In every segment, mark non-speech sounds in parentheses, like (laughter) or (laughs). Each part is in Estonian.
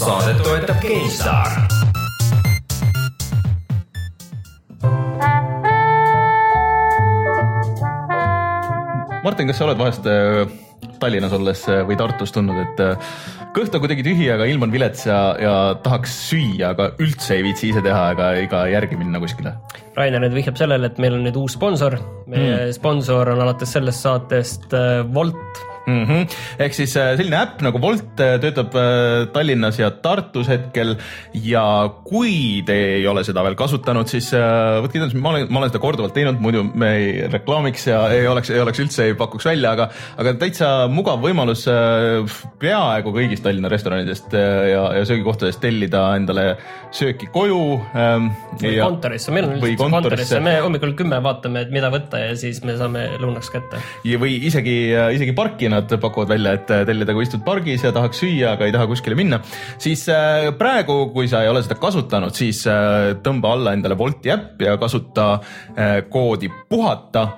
saadet toetab GameStar. Martin, kas sa oled vahest äh, Tallinnas olles äh, või Tartus tundnud, et äh, kõht on kuidagi tühi, aga ilm on vilets ja, ja tahaks süüa, aga üldse ei viitsi ise teha ega, ega järgi minna kuskile? Rainer nüüd vihjab sellele, et meil on nüüd uus sponsor. meie mm. sponsor on alates sellest saatest Wolt mm. -hmm. ehk siis äh, selline äpp nagu Wolt äh, töötab äh, Tallinnas ja Tartus hetkel ja kui te ei ole seda veel kasutanud, siis võtke kindlasti, ma olen, ma olen seda korduvalt teinud, muidu me ei reklaamiks ja ei oleks, ei oleks üldse ei pakuks välja, aga, aga täitsa mugav võimalus peaaegu kõigist Tallinna restoranidest ja, ja söögikohtadest tellida endale sööki koju ähm,. või ja, kontorisse, meil on üldiselt kontorisse, me hommikul kümme vaatame, et mida võtta ja siis me saame lõunaks kätte. või isegi, isegi parki nad pakuvad välja, et tellida, kui istud pargis ja tahaks süüa, aga ei taha kuskile minna, siis äh, praegu, kui sa ei ole seda kasutanud, siis äh, tõmba alla endale Wolti äpp ja kasuta äh, koodi puhata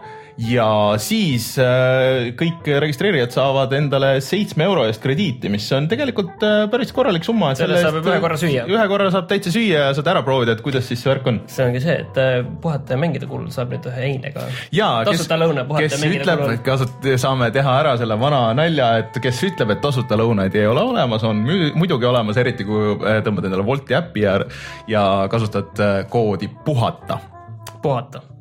ja siis äh, kõik registreerijad saavad endale seitsme euro eest krediiti, mis on tegelikult äh, päris korralik summa. selle saab ühe korra süüa. ühe korra saab täitsa süüa ja saad ära proovida, et kuidas siis see värk on. see ongi see, et äh, puhata ja mängida kulul saab nüüd ühe einega. tasuta lõuna, puhata ja mängida ütleb, kulul. kasut-, saame teha ära selle vana nalja, et kes ütleb, et tasuta lõunaid ei ole olemas, on muidugi olemas, eriti kui tõmbad endale Wolti äppi ja, ja kasutad koodi puhata. puhata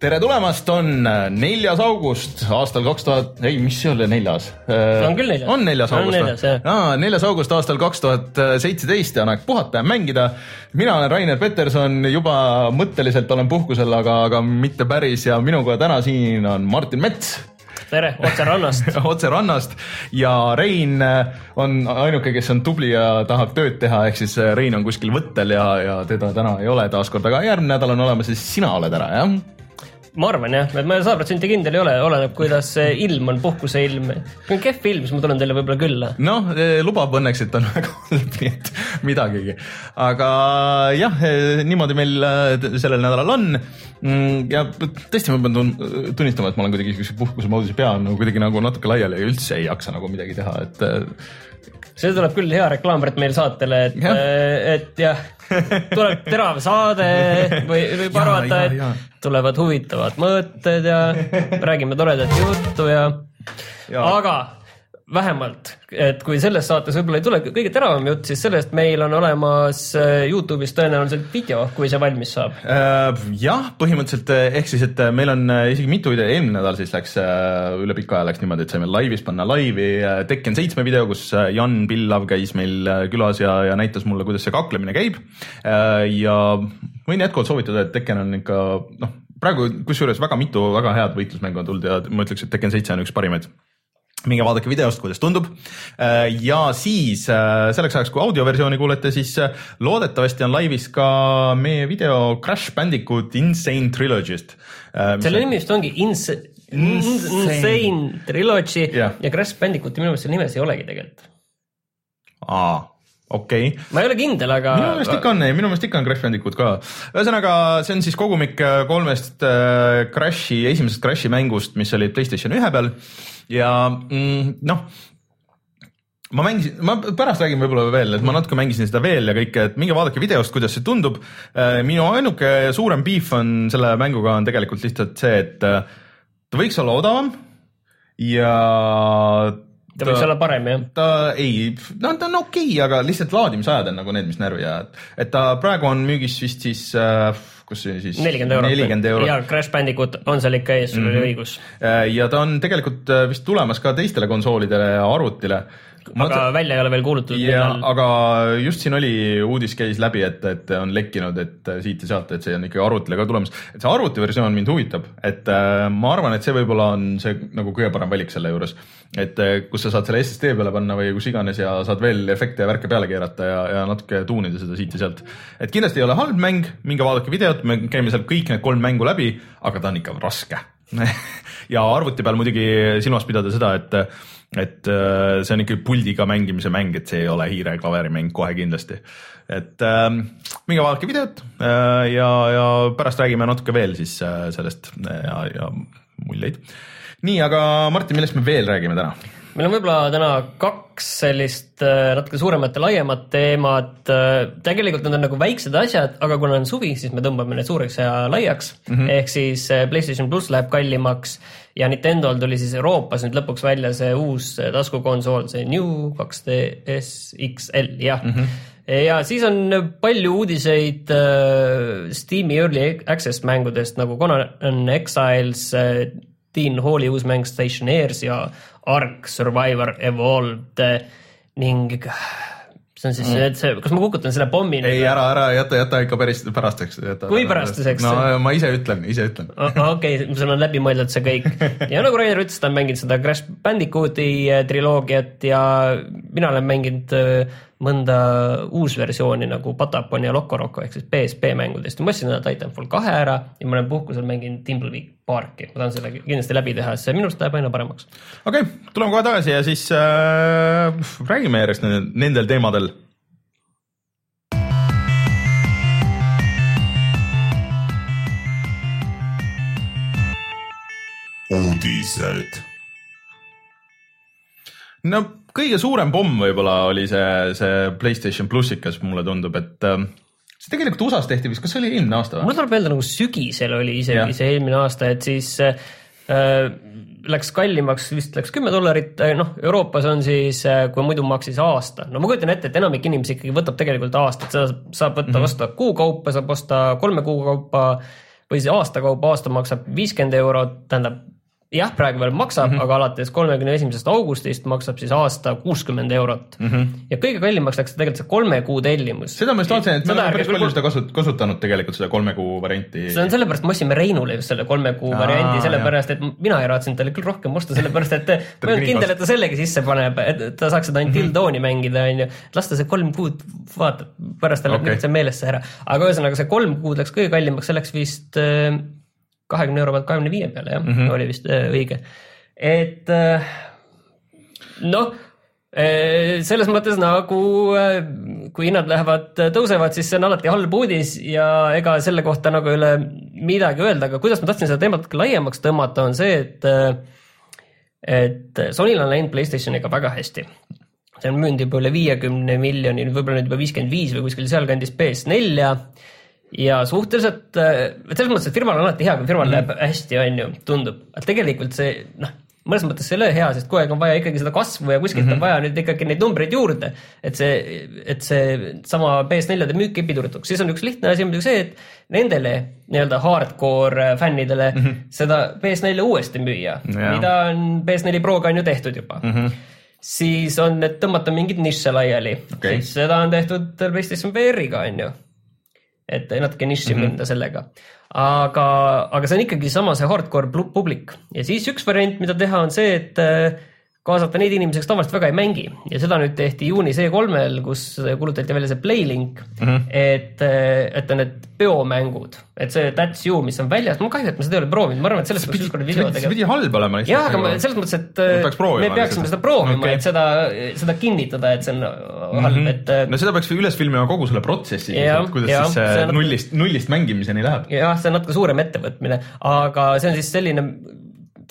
tere tulemast, on neljas august aastal kaks tuhat, ei, mis see oli neljas? on küll neljas. on neljas august või? aa, neljas august aastal kaks tuhat seitseteist ja on aeg puhata ja mängida. mina olen Rainer Peterson, juba mõtteliselt olen puhkusel, aga, aga mitte päris ja minuga täna siin on Martin Mets tere, otse rannast (laughs) otse rannast ja Rein on ainuke, kes on tubli ja tahab tööd teha, ehk siis Rein on kuskil võttel ja, ja teda täna ei ole taaskord, aga järgmine nädal on olemas, siis sina oled ära, jah? Ma arvan jah, et ma sada protsenti kindel ei ole, oleneb, kuidas ilm on, puhkuse ilm. kui on kehv ilm, siis ma tulen teile võib-olla külla. noh, lubab õnneks, et on (laughs) väga halb, nii et midagigi. aga jah, niimoodi meil äh, sellel nädalal on. Mm, ja tõesti, ma pean tunnistama, et ma olen kuidagi siukse puhkuse moodus ja pea on nagu kuidagi nagu natuke laiali ja üldse ei jaksa nagu midagi teha, et see tuleb küll hea reklaam meil saatele, et, et jah, tuleb terav saade või võib arvata, et tulevad huvitavad mõtted ja räägime toredat juttu ja, ja. aga vähemalt, et kui selles saates võib-olla ei tule kõige teravam jutt, siis sellest meil on olemas äh, Youtube'is tõenäoliselt video, kui see valmis saab. Äh, jah, põhimõtteliselt äh, ehk siis, et meil on isegi mitu videot, eelmine nädal siis läks üle pika aja läks niimoodi, et saime laivis panna laivi Tekken seitsme video, kus Jan Pillav käis meil külas ja, ja näitas mulle, kuidas see kaklemine käib. ja võin jätkuvalt soovitada, et Tekken on ikka noh, praegu kusjuures väga mitu väga head võitlusmängu on tulnud ja ma ütleks, et Tekken seitse on üks parimaid minge vaadake videost, kuidas tundub. Äh, ja siis äh, selleks ajaks, kui audioversiooni kuulete, siis äh, loodetavasti on laivis ka meie video Crash Bandicoot Insane Trilogy'st. selle nimi vist ongi Inse-, Insane, Insane Trilogy yeah. ja Crash Bandicooti minu meelest seal nimes ei olegi tegelikult. aa okei okay.. ma ei ole kindel, aga. minu meelest ikka on, minu meelest ikka on Crash Bandicoot ka. ühesõnaga, see on siis kogumik kolmest Crashi, esimesest Crashi mängust, mis olid Playstation ühe peal ja mm, noh ma mängisin, ma pärast räägin võib-olla veel, et ma natuke mängisin seda veel ja kõike, et minge vaadake videost, kuidas see tundub. Äh, minu ainuke suurem beef on selle mänguga on tegelikult lihtsalt see, et äh, ta võiks olla odavam ja ta võiks olla parem jah? ta ei, no ta on okei okay,, aga lihtsalt laadimisajad on nagu need, mis närvi ajavad. et ta praegu on müügis vist siis äh, kus see siis nelikümmend eurot, 40 eurot. ja Crash Bandicoot on seal ikka ees, sul mm -hmm. oli mhm. õigus. Äh, ja ta on tegelikult äh, vist tulemas ka teistele konsoolidele ja arvutile aga mõtlen, välja ei ole veel kuulutatud. ja, aga just siin oli, uudis käis läbi, et, et on lekkinud, et siit ja sealt, et see on ikkagi arvutile ka tulemas. et see arvutiversioon mind huvitab, et äh, ma arvan, et see võib-olla on see nagu kõige parem valik selle juures. et äh, kus sa saad selle SSD peale panna või kus iganes ja saad veel efekte ja värke peale keerata ja, ja natuke tuunida seda siit ja sealt. et kindlasti ei ole halb mäng, minge vaadake videot, me käime seal kõik need kolm mängu läbi, aga ta on ikka raske (laughs) ja arvuti peal muidugi silmas pidada seda, et, et äh, see on ikkagi puldiga mängimise mäng, et see ei ole hiire-klaveri mäng kohe kindlasti. et äh, minge vaadake videot äh, ja, ja pärast räägime natuke veel siis äh, sellest ja, ja muljeid. nii, aga Martin, millest me veel räägime täna? meil on võib-olla täna kaks sellist äh, natuke suuremat ja laiemat teemat. Äh, tegelikult need on nagu väiksed asjad, aga kuna on suvi, siis me tõmbame need suureks ja laiaks mm. -hmm. ehk siis PlayStation pluss läheb kallimaks ja Nintendo'l tuli siis Euroopas nüüd lõpuks välja see uus taskukonsool, see New 2DS XL, jah mm. -hmm ja siis on palju uudiseid äh, Steam'i Early Access mängudest nagu Conan Exiles äh,, Dean Halli uus mäng Stationeers ja Ark Survivor Evolved ning see on siis mm. see, kas ma kukutan selle pommi ei, ära, ära jäta, jäta ikka päris pärastuseks. kui pärastuseks? no ma ise ütlen, ise ütlen. okei sul on läbi mõeldud see kõik (laughs) ja nagu Rainer ütles, ta on mänginud seda Crash Bandicooti äh, triloogiat ja mina olen mänginud äh, mõnda uusversiooni nagu Patapon ja Loco Roco ehk siis PSP mängudest ja ma ostsin Titanfall kahe ära ja ma olen puhkusel mänginud Timbleweed Parki, ma tahan selle kindlasti läbi teha, sest see minu arust läheb aina paremaks. okei okay,, tuleme kohe tagasi ja siis äh, räägime järjest nendel teemadel uudised. no kõige suurem pomm võib-olla oli see, see Playstation plussikas, mulle tundub, et äh, see tegelikult USA-s tehti vist, kas see oli eelmine aasta või? mul tuleb meelde nagu sügisel oli isegi see eelmine aasta, et siis äh, läks kallimaks, vist läks kümme dollarit, äh, noh, Euroopas on siis, äh, kui muidu maksis aasta, no ma kujutan ette, et enamik inimesi ikkagi võtab tegelikult aastat, seda saab võtta mm -hmm. osta kuu kaupa, saab osta kolme kuu kaupa või siis aasta kaupa, aasta maksab viiskümmend eurot, tähendab jah, praegu veel maksab mm, -hmm. aga alates kolmekümne esimesest augustist maksab siis aasta kuuskümmend eurot mm. -hmm. ja kõige kallimaks läks tegelikult see kolme kuu tellimus. seda ma just vaatasin, et me oleme päris palju seda kasut-, kasutanud tegelikult seda kolme kuu varianti. see on sellepärast, ma ostsin Reinule just selle kolme kuu Aa, variandi, sellepärast et mina ei raatsinud talle küll rohkem osta, sellepärast et (laughs) ma olnud kindel, et ta sellegi sisse paneb, et ta saaks seda Until Dawni mm -hmm. mängida, onju. las ta see kolm kuud vaatab, pärast tal läheb okay. see meelesse ära. aga ühesõnaga see kolm kuud läks kõige kallimaks, see läks vist äh, kahekümne euro pealt kahekümne viie peale jah mm, -hmm. oli vist äh, õige. et äh, noh, äh, selles mõttes nagu kui hinnad lähevad, tõusevad, siis see on alati halb uudis ja ega selle kohta nagu ei ole midagi öelda, aga kuidas ma tahtsin seda teemat laiemaks tõmmata, on see, et et Sonyl on läinud Playstationiga väga hästi. see on müünud juba üle viiekümne miljoni, võib-olla nüüd juba viiskümmend viis või kuskil sealkandis PS4 ja suhteliselt, äh, selles mõttes, et firmal on alati hea, kui firmal mm läheb hästi, on ju, tundub, et tegelikult see noh, mõnes mõttes see ei ole hea, sest kogu aeg on vaja ikkagi seda kasvu ja kuskilt mm -hmm. on mhm. vaja nüüd ikkagi neid numbreid juurde. et see, et see sama PS4-de müük ei pidurduks, siis on üks lihtne asi muidugi see, et nendele nii-öelda hardcore fännidele mm -hmm. seda PS4 uuesti müüa, mida on PS4 Proga on ju tehtud juba mm. -hmm siis on, et tõmmata mingeid nišše laiali okay., seda on tehtud PlayStation VR-iga on ju et natuke nišši mm -hmm. minna sellega. aga, aga see on ikkagi sama see hardcore publik ja siis üks variant, mida teha, on see, et kaasata neid inimesi, kes tavaliselt väga ei mängi ja seda nüüd tehti juunis E3-l, kus kuulutati välja see Playlink mm, -hmm. et, et on need peomängud, et see That's You, mis on väljas, mul kahju, et ma seda ei ole proovinud, ma arvan, et sellest peaks ükskord video tegema. see pidi halb olema lihtsalt. jah, aga ma, selles mõttes, et me peaksime seda proovima okay., et seda, seda kinnitada, et see on halb mm, -hmm. et. no seda peaks üles filmima kogu selle protsessi, kuidas ja, siis see nullist, nullist mängimiseni läheb. jah, see on natuke suurem ettevõtmine, aga see on siis selline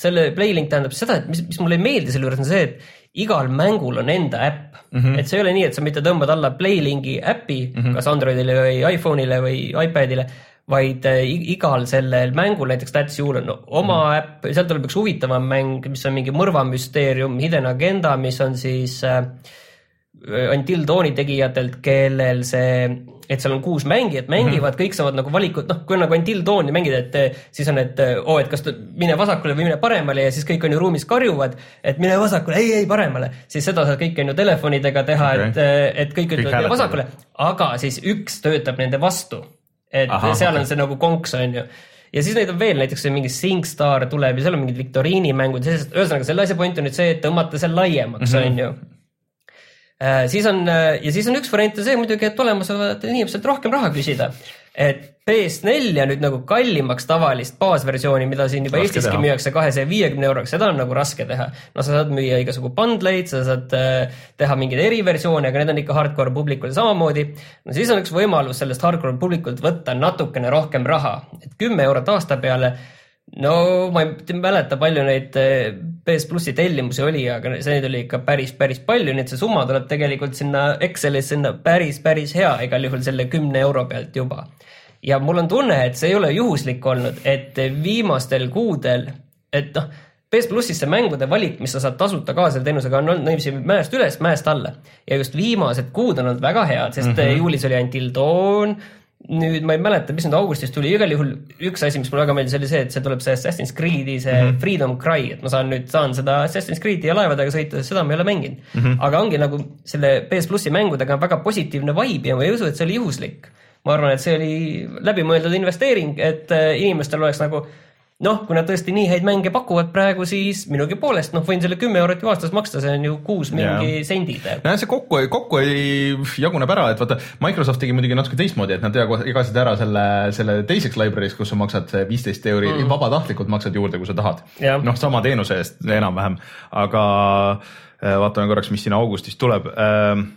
selle Playlink tähendab seda, et mis, mis mulle ei meeldi selle juures on see, et igal mängul on enda äpp mm. -hmm. et see ei ole nii, et sa mitte tõmbad alla Playlinki äpi mm, -hmm. kas Androidile või iPhone'ile või iPad'ile, vaid äh, igal sellel mängul, näiteks That's You'l on oma mm äpp, sealt tuleb üks huvitavam mäng, mis on mingi mõrvamüsteerium, Hidden Agenda, mis on siis äh, Until Dawni tegijatelt, kellel see et seal on kuus mängijat, mängivad mm, -hmm. kõik saavad nagu valikut, noh, kui on nagu Until Dawni mängida, et eh, siis on, et oo oh,, et kas mine vasakule või mine paremale ja siis kõik on ju ruumis karjuvad, et mine vasakule, ei, ei paremale. siis seda saab kõike on ju telefonidega teha okay., et, eh, et kõik ütlevad mine vasakule, aga siis üks töötab nende vastu. et Aha, seal okay. on see nagu konks, on ju ja siis neid on veel, näiteks mingi SingStar tuleb ja seal on mingid viktoriinimängud, ühesõnaga selle asja point on nüüd see, et tõmmata see laiemaks, mhm. on ju siis on äh, ja siis on üks variant on see muidugi, et olemasolevatelt inimestelt rohkem raha küsida. et PS4 nüüd nagu kallimaks tavalist baasversiooni, mida siin juba Raske Eestiski teha. müüakse kahesaja viiekümne euroga, seda on nagu raske teha. no sa saad müüa igasugu bundleid, sa saad äh, teha mingeid eriversioone, aga need on ikka hardcore publikule samamoodi. no siis on üks võimalus sellest hardcore publikult võtta natukene rohkem raha, et kümme eurot aasta peale no ma ei mäleta, palju neid eh, PS plussi tellimusi oli, aga see neid oli ikka päris, päris palju, nii et see summa tuleb tegelikult sinna Excelis sinna päris, päris hea, igal juhul selle kümne euro pealt juba. ja mul on tunne, et see ei ole juhuslik olnud, et viimastel kuudel, et noh, PS plussisse mängude valik, mis sa saad tasuta ka selle teenusega, on olnud niiviisi mäest üles, mäest alla. ja just viimased kuud on olnud väga head, sest mm -hmm. juulis oli Until Dawn, nüüd ma ei mäleta, mis nüüd augustis tuli, igal juhul üks asi, mis mulle väga meeldis, oli see, et see tuleb see Assassin's Creed'i see mm -hmm. Freedom Cry, et ma saan nüüd, saan seda Assassin's Creed'i ja laevadega sõita, seda ma ei ole mänginud mm. -hmm. aga ongi nagu selle PS plussi mängudega on väga positiivne vibe ja ma ei usu, et see oli juhuslik. ma arvan, et see oli läbimõeldud investeering, et äh, inimestel oleks nagu noh, kui nad tõesti nii häid mänge pakuvad praegu, siis minugi poolest, noh, võin selle kümme eurot ju aastas maksta, see on ju kuus mingi sendid. nojah, see kokku, kokku ei jaguneb ära, et vaata, Microsoft tegi muidugi natuke teistmoodi, et nad jagasid ära selle, selle teiseks library's, kus sa maksad viisteist euri mm., vabatahtlikult maksad juurde, kui sa tahad. Noh, sama teenuse eest enam-vähem, aga äh, vaatame korraks, mis siin augustis tuleb. Äh,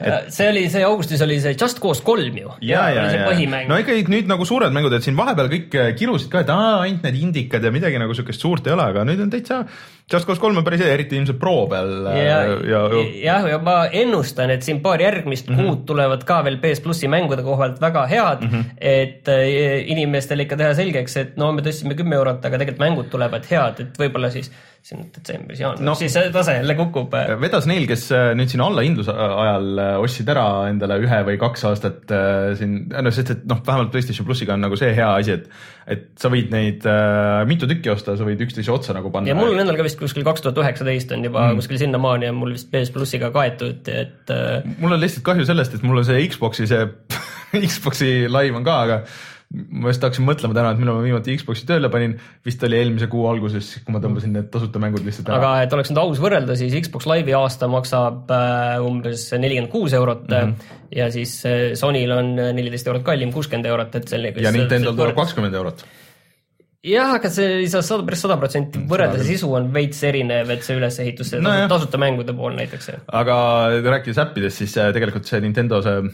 Et... see oli see augustis oli see Just Cause kolm ju. ja, ja, ja no ikkagi nüüd nagu suured mängud, et siin vahepeal kõik äh, kirusid ka, et aa, ainult need indikad ja midagi nagu siukest suurt ei ole, aga nüüd on täitsa Just Cause kolm on päris hea, eriti ilmselt Pro peal äh, ja, ja, ja jah, ja ma ennustan, et siin paar järgmist mm. -hmm. kuud tulevad ka veel PS plussi mängude koha pealt väga head mm, -hmm. et äh, inimestele ikka teha selgeks, et no me tõstsime kümme eurot, aga tegelikult mängud tulevad head, et võib-olla siis on detsembris, jaanuaris No. siis see tase jälle kukub. vedas neil, kes äh, nüüd siin allahindluse ajal äh, ostsid ära endale ühe või kaks aastat äh, siin, no sest et noh, vähemalt PlayStation plussiga on nagu see hea asi, et et sa võid neid äh, mitu tükki osta, sa võid üksteise otsa nagu panna. ja mul on endal ka vist kuskil kaks tuhat üheksateist on juba mm. kuskil sinnamaani on mul vist PS plussiga kaetud, et äh, mul on lihtsalt kahju sellest, et mul on see Xbox'i see (laughs) Xbox'i live on ka, aga ma just hakkasin mõtlema täna, et millal ma viimati Xbox'i tööle panin, vist oli eelmise kuu alguses, kui ma tõmbasin need tasuta mängud lihtsalt ära. aga et oleks nüüd aus võrrelda, siis Xbox Live'i aasta maksab äh, umbes nelikümmend kuus eurot mm. -hmm. ja siis äh, Sonyl on neliteist eurot kallim, kuuskümmend eurot, et sellega. ja Nintendo'l tuleb kakskümmend eurot. jah, aga see ei saa sada, päris sada protsenti võrrelda, see sisu on veits erinev, et see ülesehitus, see no, tasuta mängude pool näiteks. aga rääkides äppidest, siis tegelikult see Nintendo see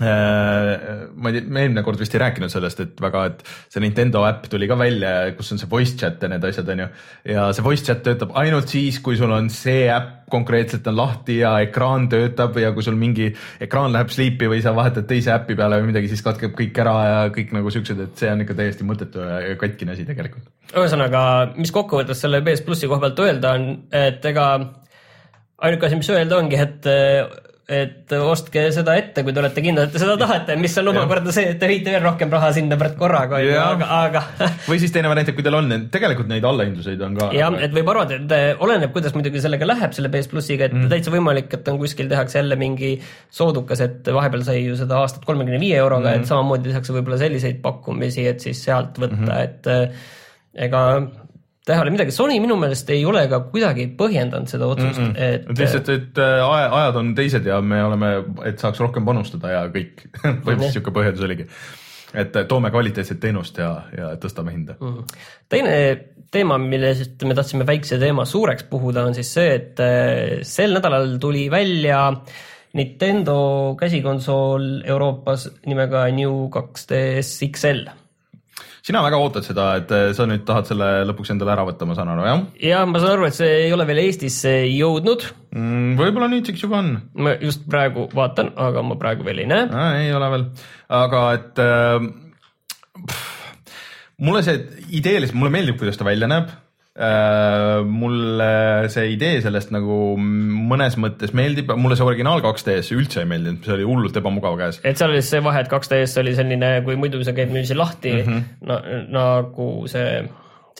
ma ei tea, me eelmine kord vist ei rääkinud sellest, et väga, et see Nintendo äpp tuli ka välja, kus on see voice chat ja need asjad, onju. ja see voice chat töötab ainult siis, kui sul on see äpp konkreetselt on lahti ja ekraan töötab ja kui sul mingi ekraan läheb sleep'i või sa vahetad teise äpi peale või midagi, siis katkeb kõik ära ja kõik nagu siuksed, et see on ikka täiesti mõttetu ja katkine asi tegelikult. ühesõnaga, mis kokkuvõttes selle PS plussi koha pealt öelda on, et ega ainuke asi, mis öelda ongi, et et ostke seda ette, kui te olete kindlad, et te seda tahate, mis on omakorda see, et te viite veel rohkem raha sinna pärast korraga, aga, aga (laughs) või siis teine variant, et kui teil on, tegelikult neid allahindluseid on ka. jah, et võib arvata, et oleneb, kuidas muidugi sellega läheb, selle PS plussiga, et mm. täitsa võimalik, et on kuskil tehakse jälle mingi soodukas, et vahepeal sai ju seda aastat kolmekümne viie euroga mm., et samamoodi tehakse võib-olla selliseid pakkumisi, et siis sealt võtta mm, -hmm. et eh, ega ole midagi, Sony minu meelest ei ole ka kuidagi põhjendanud seda otsust mm, -mm. et lihtsalt, et äh, aja- ajad on teised ja me oleme, et saaks rohkem panustada ja kõik. (laughs) põhimõtteliselt sihuke põhjendus oligi. et äh, toome kvaliteetset teenust ja, ja tõstame hinda mm. Mhm. teine teema, millest me tahtsime väikse teema suureks puhuda, on siis see, et eh, sel nädalal tuli välja Nintendo käsikonsool Euroopas nimega New 2DS XL sina väga ootad seda, et äh, sa nüüd tahad selle lõpuks endale ära võtta, ma saan aru, jah ja ma saan aru, et see ei ole veel Eestisse jõudnud. mm,? võib-olla nüüdseks juba on ma just praegu vaatan, aga ma praegu veel ei näe. ah,. ei ole veel, aga et äh, pff, mulle see idee lihtsalt, mulle meeldib, kuidas ta välja näeb. Mulle see idee sellest nagu mõnes mõttes meeldib, mulle see originaal 2DS üldse ei meeldinud, see oli hullult ebamugav käes. et seal oli see vahe, et 2DS oli selline, kui muidu see käib niiviisi lahti mm, -hmm. no, nagu see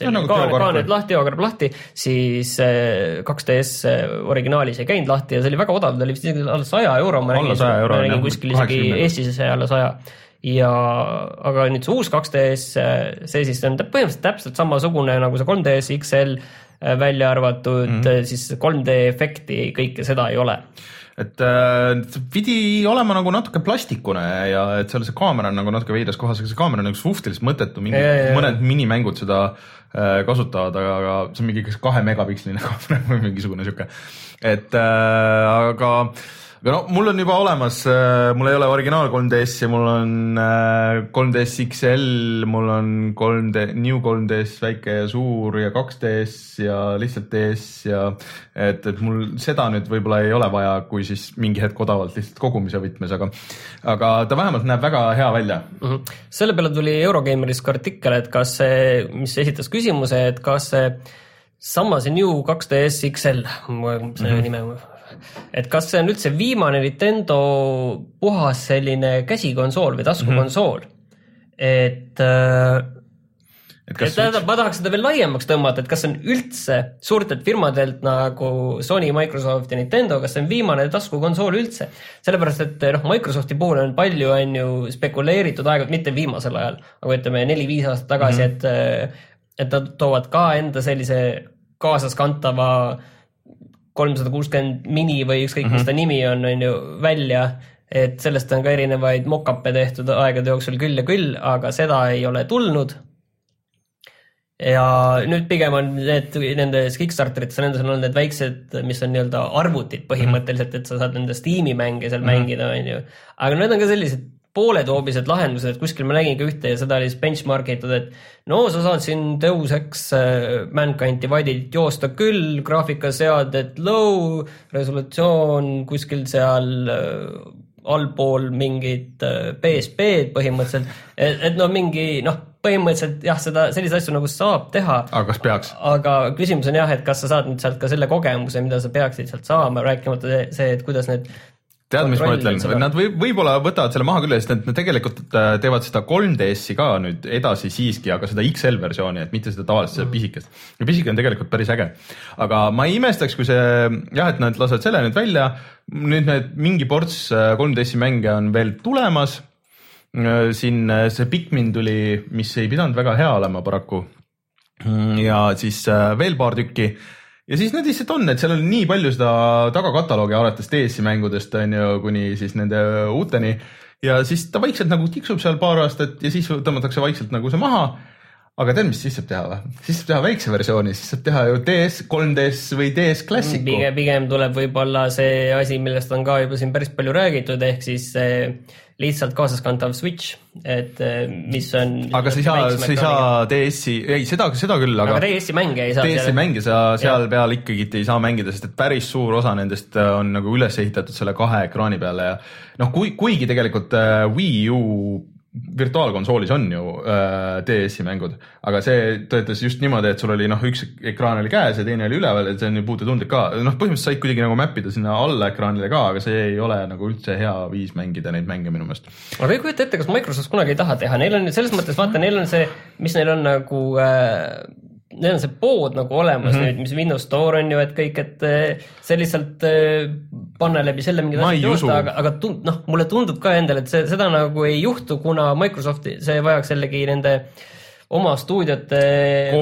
No nagu kaan, kaaned lahti, teokarp lahti, siis eh, 2DS originaalis ei käinud lahti ja see oli väga odav, ta oli vist isegi alla saja euro, ma nägin, 100 euro ma nägin kuskil isegi 80 Eestis alla saja ja aga nüüd see uus 2DS, see siis on põhimõtteliselt täpselt samasugune nagu see 3DS XL, välja arvatud mm. -hmm. siis 3D efekti, kõike seda ei ole et äh, see pidi olema nagu natuke plastikune ja et seal see kaamera on nagu natuke veidras kohas, aga see kaamera on nagu suhteliselt mõttetu, mingi Ja, ja, ja. mõned minimängud seda äh, kasutavad, aga, aga see on mingi kas kahe megapiksline (laughs) kaamera või mingisugune sihuke, et äh, aga aga no mul on juba olemas, mul ei ole originaal 3DS ja mul on äh, 3DS XL, mul on 3D, New 3DS väike ja suur ja 2DS ja lihtsalt DS ja et, et mul seda nüüd võib-olla ei ole vaja, kui siis mingi hetk odavalt lihtsalt kogumise võtmes, aga aga ta vähemalt näeb väga hea välja mm. -hmm. selle peale tuli Eurogeimeris ka artikkel, et kas see, mis esitas küsimuse, et kas see sama see New 2DS XL, see mm -hmm. nime et kas see on üldse viimane Nintendo puhas selline käsikonsool või taskukonsool mm. -hmm. et äh, et, et tähendab, ma tahaks seda veel laiemaks tõmmata, et kas on üldse suurtelt firmadelt nagu Sony, Microsoft ja Nintendo, kas see on viimane taskukonsool üldse? sellepärast, et noh, Microsofti puhul on palju, on ju spekuleeritud aeg-ajalt, mitte viimasel ajal, aga ütleme neli-viis aastat tagasi mm, -hmm. et, et nad toovad ka enda sellise kaasaskantava kolmsada kuuskümmend mini või ükskõik mm, -hmm. mis ta nimi on, on ju, välja et sellest on ka erinevaid mock-up'e tehtud aegade jooksul küll ja küll, aga seda ei ole tulnud ja nüüd pigem on need nendes Kickstarterites, nendes on olnud need väiksed, mis on nii-öelda arvutid põhimõtteliselt, et sa saad nende Steam'i mänge seal mm -hmm. mängida, on ju. aga need on ka sellised pooletoobised lahendused, kuskil ma nägin ka ühte ja seda oli siis benchmark itud, et no sa saad siin Ex äh, Mankind Divided'it joosta küll, graafikaseadet low, resolutsioon kuskil seal äh, allpool mingit PSP-d põhimõtteliselt, et, no mingi noh, põhimõtteliselt jah, seda, selliseid asju nagu saab teha. aga kas peaks? aga küsimus on jah, et kas sa saad nüüd sealt ka selle kogemuse, mida sa peaksid sealt saama, rääkimata see, et kuidas need tead, mis ma ütlen, nad võib, võib-olla võtavad selle maha küll, sest nad tegelikult äh, teevad seda 3DS-i ka nüüd edasi siiski, aga seda XL versiooni, et mitte seda tavalist mm., pisikest. ja pisike on tegelikult päris äge. aga ma ei imestaks, kui see jah, et nad lasevad selle nüüd välja, nüüd need mingi ports 3DS-i mänge on veel tulemas. siin see Pikmin tuli, mis ei pidanud väga hea olema paraku. ja siis äh, veel paar tükki ja siis need lihtsalt on, et seal on nii palju seda tagakataloogi alates DS-i mängudest on ju, kuni siis nende uuteni ja siis ta vaikselt nagu tiksub seal paar aastat ja siis tõmmatakse vaikselt nagu see maha. Aga tead, mis siis saab teha või? siis saab teha väikse versiooni, siis saab teha ju DS, 3DS või DS Classicu. pigem, pigem tuleb võib-olla see asi, millest on ka juba siin päris palju räägitud, ehk siis lihtsalt kaasaskantav Switch, et mis on. aga sa ei saa, sa ei saa DS-i, ei seda, seda küll, aga. aga DS-i mänge ei saa. DS-i mänge sa seal ja. peal ikkagi ei saa mängida, sest et päris suur osa nendest on nagu üles ehitatud selle kahe ekraani peale ja noh, kui, kuigi tegelikult Wii U virtuaalkonsoolis on ju äh, DS-i mängud, aga see töötas just niimoodi, et sul oli noh, üks ekraan oli käes ja teine oli üleval, et see on ju puututundlik ka, noh, põhimõtteliselt said kuidagi nagu map ida sinna alla ekraanile ka, aga see ei ole nagu üldse hea viis mängida neid mänge minu meelest. aga ei kujuta ette, kas Microsoft kunagi ei taha teha, neil on selles mõttes vaata, neil on see, mis neil on nagu äh, neil on see pood nagu olemas mm -hmm. nüüd, mis Windows Store on ju, et kõik, et see lihtsalt panna läbi selle mingid asjad joosta, aga, aga tund, noh, mulle tundub ka endale, et see, seda nagu ei juhtu, kuna Microsofti, see vajaks jällegi nende oma stuudiote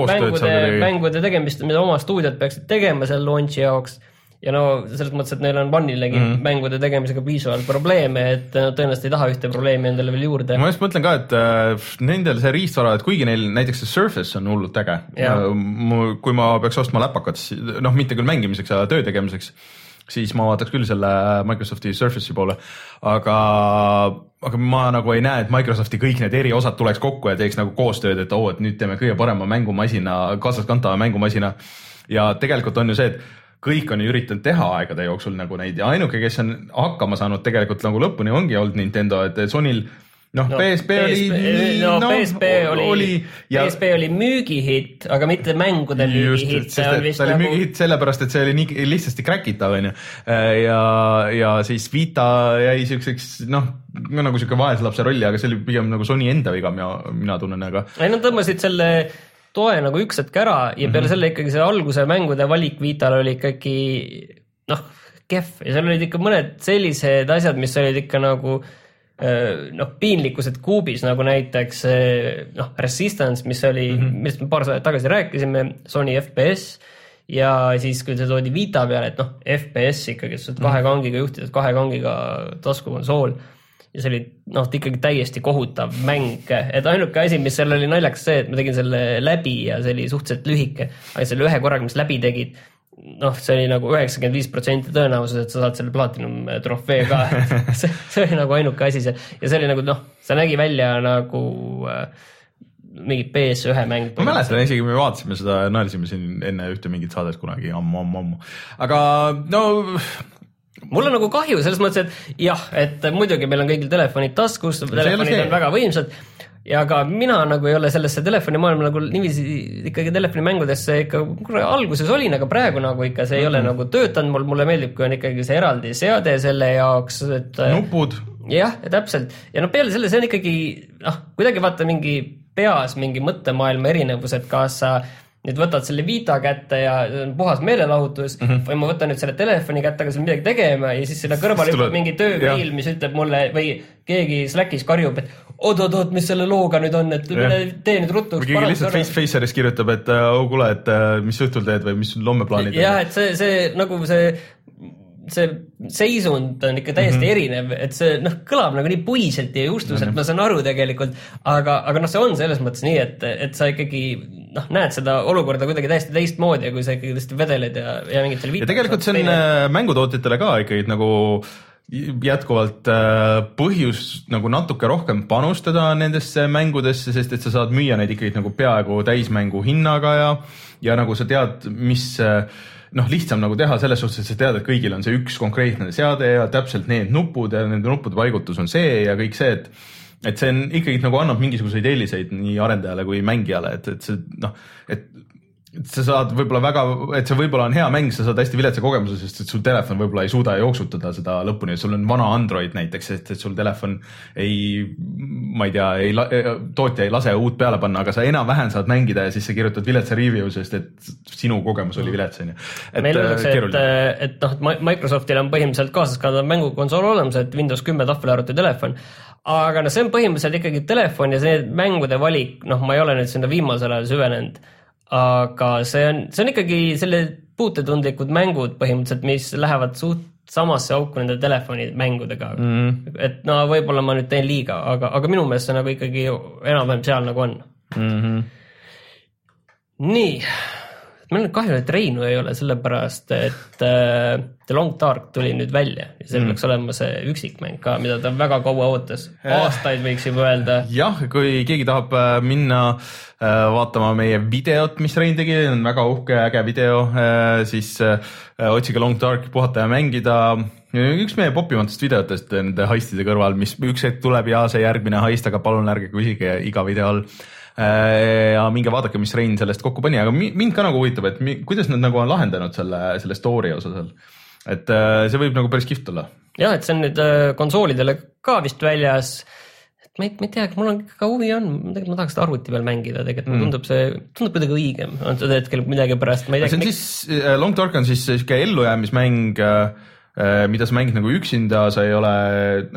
mängude, mängude tegemist, mida oma stuudiod peaksid tegema selle launch'i jaoks ja no selles mõttes, et neil on One'ilegi mm -hmm. mängude tegemisega piisavalt probleeme, et nad tõenäoliselt ei taha ühte probleemi endale veel juurde. ma just mõtlen ka, et äh, nendel see riistvara, et kuigi neil näiteks see Surface on hullult äge, kui ma peaks ostma läpakat, noh, mitte küll mängimiseks, aga töö tegemiseks, siis ma vaataks küll selle Microsofti Surface'i poole, aga, aga ma nagu ei näe, et Microsofti kõik need eriosad tuleks kokku ja teeks nagu koostööd, et oo oh,, et nüüd teeme kõige parema mängumasina, kaasaskantava mängumasina. ja tegelikult on ju see, et kõik on üritanud teha aegade jooksul nagu neid ja ainuke, kes on hakkama saanud tegelikult nagu lõpuni ongi olnud Nintendo, et Sonyl noh no,, PSP, PSP oli. no no PSP oli, oli, ja... PSP oli müügihitt, aga mitte mängude müügihitt. ta oli nagu... müügihitt sellepärast, et see oli nii lihtsasti crack itav onju. ja, ja siis Vita jäi siukseks noh, nagu siuke vaeslapse rolli, aga see oli pigem nagu Sony enda viga, mina, mina tunnen, aga. ei nad tõmbasid selle toe nagu üks hetk ära ja peale mm -hmm. selle ikkagi see alguse mängude valik Vital oli ikkagi noh, kehv ja seal olid ikka mõned sellised asjad, mis olid ikka nagu noh, piinlikkused kuubis nagu näiteks noh, Resistance, mis oli mm, -hmm. millest me paar aastat tagasi rääkisime, Sony FPS ja siis, kui see toodi Vita peale, et noh, FPS ikkagi, sa saad kahe kangiga juhtida, kahe kangiga taskukonsool ja see oli noh, ikkagi täiesti kohutav mäng, et ainuke asi, mis seal oli naljakas see, et ma tegin selle läbi ja see oli suhteliselt lühike, aga selle ühe korraga, mis läbi tegid, noh, see oli nagu üheksakümmend viis protsenti tõenäosus, et sa saad selle platinum trofee ka (laughs) (laughs) see, see oli nagu ainuke asi seal ja see oli nagu noh, see nägi välja nagu äh, mingi PS1 mäng. ma mäletan isegi, me vaatasime seda, naersime siin enne ühte mingit saadet kunagi ammu, ammu, ammu. aga no mul on nagu kahju selles mõttes, et jah, et muidugi meil on kõigil telefonid taskus, telefonid on väga võimsad ja aga mina nagu ei ole sellesse telefonimaailma nagu niiviisi ikkagi telefonimängudesse ikka alguses olin, aga praegu nagu ikka see ei ole nagu töötanud. Mul, mulle meeldib, kui on ikkagi see eraldi seade selle jaoks, et nupud. jah, täpselt. Ja noh, peale selle, see on ikkagi noh, kuidagi vaata mingi peas mingi mõttemaailma erinevus, et kas sa nüüd võtad selle Vita kätte ja see on puhas meelelahutus mm -hmm. või ma võtan nüüd selle telefoni kätte, hakkan seal midagi tegema ja siis kõrvale Siis hüppab mingi töömeil, mis ütleb mulle või keegi Slackis karjub, et oot-oot-oot, mis selle looga nüüd on, et mine tee nüüd ruttu. või keegi lihtsalt face, Faceris kirjutab, et oh kuule, et äh, mis sa õhtul teed või mis sul homme plaanid jah, et see, see nagu see see seisund on ikka täiesti mm -hmm. erinev, et see noh, kõlab nagu nii puiselt ja justuselt mm, -hmm. ma saan aru tegelikult, aga, aga noh, see on selles mõttes nii, et, et sa ikkagi noh, näed seda olukorda kuidagi täiesti teistmoodi, kui sa ikkagi tõesti vedeled ja, ja mingitel ja tegelikult see on äh, mängutootjatele ka ikkagi nagu jätkuvalt äh, põhjus nagu natuke rohkem panustada nendesse mängudesse, sest et sa saad müüa neid ikkagi nagu peaaegu täismängu hinnaga ja, ja nagu sa tead, mis äh, noh, lihtsam nagu teha selles suhtes, et sa tead, et kõigil on see üks konkreetne seade ja täpselt need nupud ja nende nuppude paigutus on see ja kõik see, et et see on ikkagi nagu annab mingisuguseid eeliseid nii arendajale kui mängijale, et, et see noh, et et sa saad võib-olla väga, et see võib-olla on hea mäng, sa saad hästi viletsa kogemuse, sest et sul telefon võib-olla ei suuda jooksutada seda lõpuni, sul on vana Android näiteks, sest et sul telefon ei, ma ei tea, ei, tootja ei lase uut peale panna, aga sa enam-vähem saad mängida ja siis sa kirjutad viletsa review, sest et sinu kogemus oli vilets, onju. meil öeldakse, et, et noh, et Microsoftil on põhimõtteliselt kaasaskandav mängukonsool olemas, et Windows kümme tahvelarvuti telefon aga no see on põhimõtteliselt ikkagi telefon ja see mängude valik, noh, ma ei ole nüüd sinna viimasel ajal süvenenud aga see on, see on ikkagi selle puutetundlikud mängud põhimõtteliselt, mis lähevad suht samasse auku nende telefonimängudega mm.. et no võib-olla ma nüüd teen liiga, aga, aga minu meelest see nagu ikkagi enam-vähem seal nagu on mm. -hmm. nii, meil on kahju, et Reinu ei ole, sellepärast et äh, The Long Dark tuli nüüd välja ja see mm. peaks olema see üksikmäng ka, mida ta väga kaua ootas, aastaid võiks juba öelda. jah, kui keegi tahab äh, minna äh, vaatama meie videot, mis Rein tegi, on väga uhke, äge video, siis otsige Long Dark, puhata ja mängida üks meie popimatest videotest nende heistide kõrval, mis üks hetk tuleb ja see järgmine heist, aga palun ärge küsige iga video all ja minge vaadake, mis Rein sellest kokku pani, aga mind ka nagu huvitab, et mi, kuidas nad nagu on lahendanud selle, selle story osa seal. et see võib nagu päris kihvt olla. jah, et see on nüüd konsoolidele ka vist väljas. et ma ei, ma ei tea, mul on ka huvi on, tegelikult ma tahaks seda arvuti peal mängida, tegelikult mm. tundub see, tundub kuidagi õigem antud hetkel millegipärast, ma ei tea. see on miks... siis, Long Dark on siis sihuke ellujäämismäng mida sa mängid nagu üksinda, sa ei ole,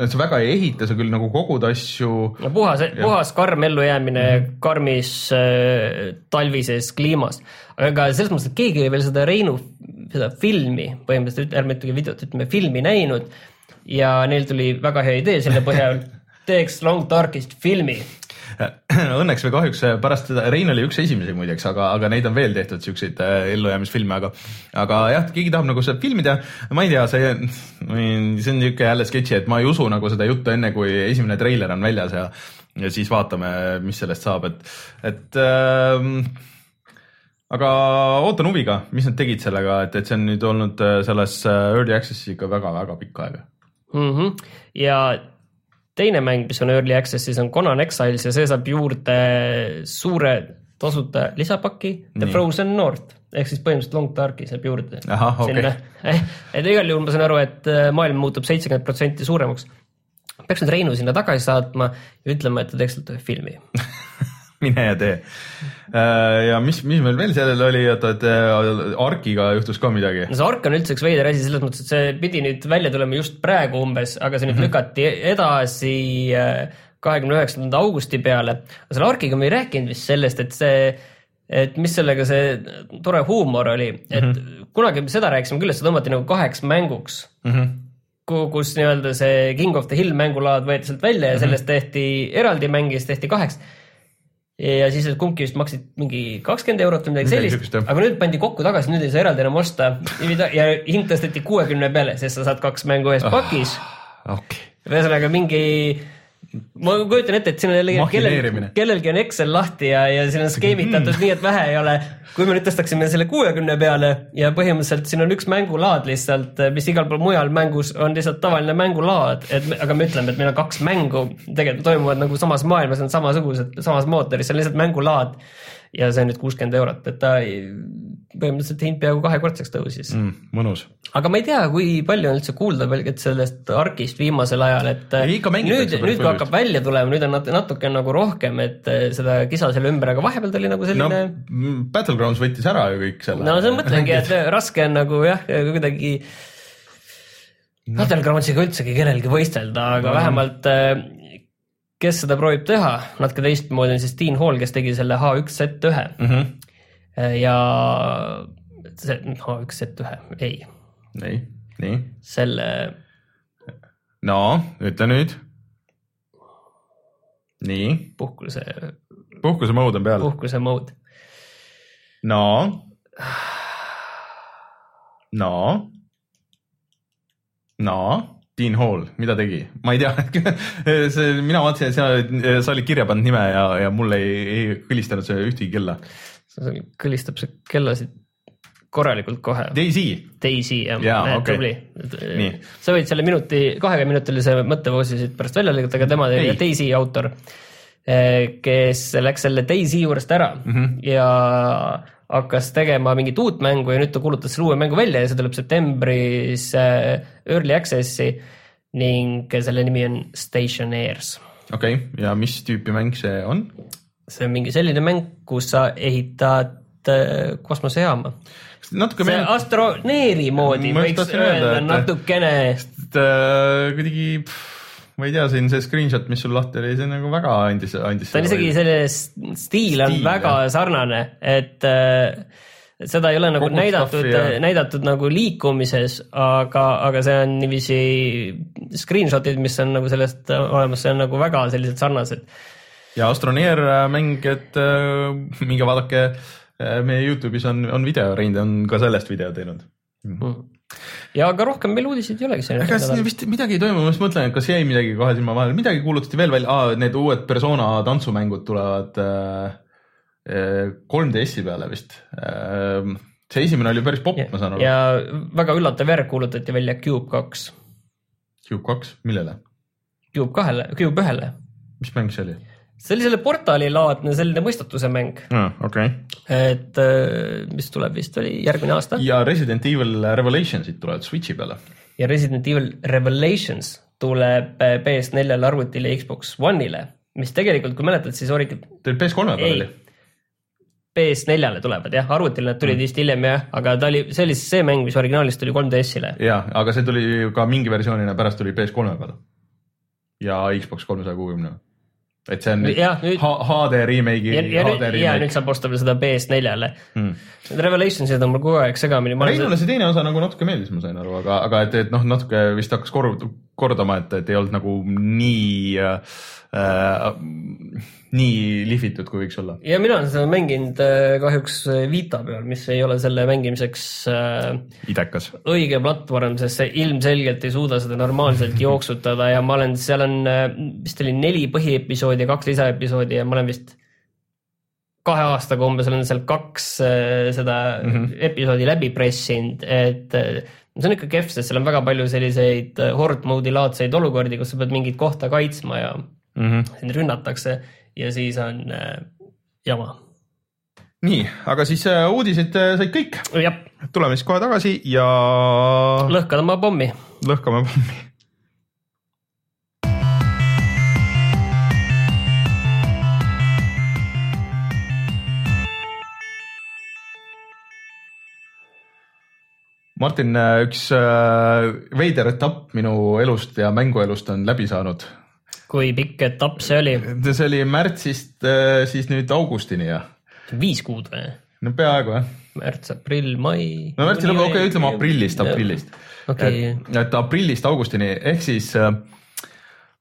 sa väga ei ehita, sa küll nagu kogud asju. no puhas, puhas karm ellujäämine mm -hmm. karmis äh, talvises kliimas. aga selles mõttes, et keegi ei veel seda Reinu, seda filmi põhimõtteliselt, ärme ütlegi videot, ütleme filmi näinud. ja neil tuli väga hea idee selle põhjal, (laughs) teeks Long Darkist filmi (laughs) Õnneks või kahjuks pärast seda, Rein oli üks esimesi muideks, aga, aga neid on veel tehtud siukseid ellujäämisfilme, aga, aga jah, keegi tahab nagu seda filmida, ma ei tea, see, see on niisugune jälle sketši, et ma ei usu nagu seda juttu enne, kui esimene treiler on väljas ja, ja siis vaatame, mis sellest saab, et, et äh, aga ootan huviga, mis nad tegid sellega, et, et see on nüüd olnud selles early access'is ikka väga-väga pikka aega mm. -hmm. ja teine mäng, mis on early access'is on Conan Exiles ja see saab juurde suure tasuta lisapaki The Nii. Frozen North ehk siis põhimõtteliselt Long Darki saab juurde. Okay. et igal juhul ma saan aru, et maailm muutub seitsekümmend protsenti suuremaks. peaks nüüd Reinu sinna tagasi saatma ja ütlema, et ta teeks sealt ühe filmi (laughs) (laughs) mine ja tee. ja mis, mis meil veel sellel oli, oota, et Arkiga juhtus ka midagi? no see Ark on üldse üks veider asi selles mõttes, et see pidi nüüd välja tulema just praegu umbes, aga see nüüd mm -hmm. lükati edasi kahekümne üheksanda augusti peale. aga selle Arkiga me ei rääkinud vist sellest, et see et mis sellega see tore huumor oli, et mm. -hmm. kunagi seda rääkisime küll, et see tõmmati nagu kaheks mänguks mm. -hmm. ku- kus nii-öelda see King of the Hill mängulaad võeti sealt välja ja sellest tehti eraldi mäng ja siis tehti kaheks. Ja siis kumbki vist maksid mingi kakskümmend eurot või midagi sellist. aga nüüd pandi kokku tagasi, nüüd ei saa eraldi enam osta. Ja hind tõsteti kuuekümne peale, sest sa saad kaks mängu ühes pakis. okei, ühesõnaga mingi, ma kujutan ette, et siin on jällegi kellel, kellelgi on Excel lahti ja, ja siin on skeemitatud mm. nii, et vähe ei ole. kui me nüüd tõstaksime selle kuuekümne peale ja põhimõtteliselt siin on üks mängulaad lihtsalt, mis igal pool mujal mängus on lihtsalt tavaline mängulaad, et me, aga me ütleme, et meil on kaks mängu, tegelikult toimuvad nagu samas maailmas, on samasugused, samas mootoris, see on lihtsalt mängulaad. Ja see on nüüd kuuskümmend eurot, et ta põhimõtteliselt hind peaaegu kahekordseks tõusis mm.. mõnus. aga ma ei tea, kui palju on üldse kuulda et sellest Arkist viimasel ajal, et ikka nüüd, nüüd kui hakkab välja tulema, nüüd on nat- natuke nagu rohkem, et eh, seda kisa selle ümber, aga vahepeal ta oli nagu no selline mm, Battlegrounds võttis ära ju kõik selle. no, no seda mõtlengi, et raske on nagu jah, kuidagi Battlegroundsiga üldsegi kellelgi võistelda, aga no. vähemalt eh, kes seda proovib teha natuke teistmoodi, on siis Dean Hall, kes tegi selle H1Z1 mm. -hmm. ja see H1Z1, ei, nii, nii, selle no ütle nüüd. nii, puhkuse, puhkuse mode on peal. puhkuse mode. no, (sighs) no, no, Dean Hall, mida tegi, ma ei tea (laughs) see, mina vaatasin, et sa, sa olid kirja pannud nime ja, ja mul ei, ei kõlistanud see ühtegi kella. kõlistab see kellasid korralikult kohe. Daisy, Daisy jah Jaa, ja,, okei. tubli sa võid selle minuti, kahekümneminutilise mõttepausi siit pärast välja lõigata, aga tema oli Daisy autor, kes läks selle Daisy juurest ära mm. -hmm. ja hakkas tegema mingit uut mängu ja nüüd ta kuulutas selle uue mängu välja ja see tuleb septembris äh, Early Access'i ning selle nimi on Stationairs okei okay., ja mis tüüpi mäng see on? see on mingi selline mäng, kus sa ehitad äh, kosmosejaama. natuke see meenutab, astroneeri moodi võiks öelda, natukene, et äh, kuidagi, ma ei tea, siin see screenshot, mis sul lahti oli, see nagu väga andis, andis. ta on isegi selle stiil on väga jah. sarnane, et äh, seda ei ole nagu Kogu näidatud ja-, näidatud nagu liikumises, aga, aga see on niiviisi screenshot'id, mis on nagu sellest olemas, see on nagu väga sellised sarnased. ja Astroneer mäng, et äh, minge vaadake, meie Youtube'is on, on video, Rein on ka sellest video teinud. Ja aga rohkem meil uudiseid ei olegi siin nädal. vist midagi ei toimu, ma just mõtlen, et kas jäi midagi kohe silma vahele, midagi kuulutati veel välja ah,, need uued persona tantsumängud tulevad äh, äh, 3DS-i peale vist äh,. see esimene oli päris popp, ma saan aru. ja väga üllatav järg kuulutati välja Cube kaks, Cube kaks, millele, Cube kahele, Cube ühele. mis mäng see oli? See oli selle portaalilaadne selline mõistatuse mäng, okei. et äh, mis tuleb vist oli järgmine aasta ja Resident Evil Revelationsid tulevad Switchi peale. ja Resident Evil Revelations tuleb äh, PS4-le arvutile ja Xbox One'ile, mis tegelikult, kui mäletad, siis origi-, Teil PS3 peal oli?, PS4-le tulevad jah, arvutile nad tulid vist hiljem jah, aga ta oli, see oli siis see mäng, mis originaalis tuli 3DS-ile. ja, aga see tuli ka mingi versioonina pärast tuli PS3 peale. ja Xbox kolmesaja kuuekümne. Et see on Jah, nüüd- H- HD remake'i, ja, ja nüüd, ja nüüd remake. saab osta veel seda PS4-le Hmm. Need Revelationsid on mul kogu aeg segamini. Reinule see teine osa nagu natuke meeldis, ma sain aru, aga, aga et, et noh, natuke vist hakkas kord-, kordama, et, et ei olnud nagu nii äh,, nii lihvitud, kui võiks olla. ja mina olen seda mänginud äh, kahjuks Vita peal, mis ei ole selle mängimiseks äh, idekas. õige platvorm, sest see ilmselgelt ei suuda seda normaalselt (laughs) jooksutada ja ma olen, seal on äh, vist oli neli põhiepisoodi ja kaks lisaepisoodi ja ma olen vist kahe aastaga umbes olen seal kaks äh, seda mm. -hmm. episoodi läbi pressinud, et see on ikka kehv, sest seal on väga palju selliseid äh, horde mode'i laadseid olukordi, kus sa pead mingit kohta kaitsma ja Mm -hmm. sind rünnatakse ja siis on äh, jama. nii, aga siis äh, uudised äh, said kõik, tuleme siis kohe tagasi ja lõhkad oma pommi. lõhkame pommi. Martin, üks äh, veider etapp minu elust ja mänguelust on läbi saanud. kui pikk etapp see oli? see oli märtsist äh, siis nüüd augustini ja, viis kuud või? no peaaegu jah. märts, aprill, mai. no märtsi lõpu, okei, ütleme aprillist, aprillist. okei, et, et aprillist augustini ehk siis äh,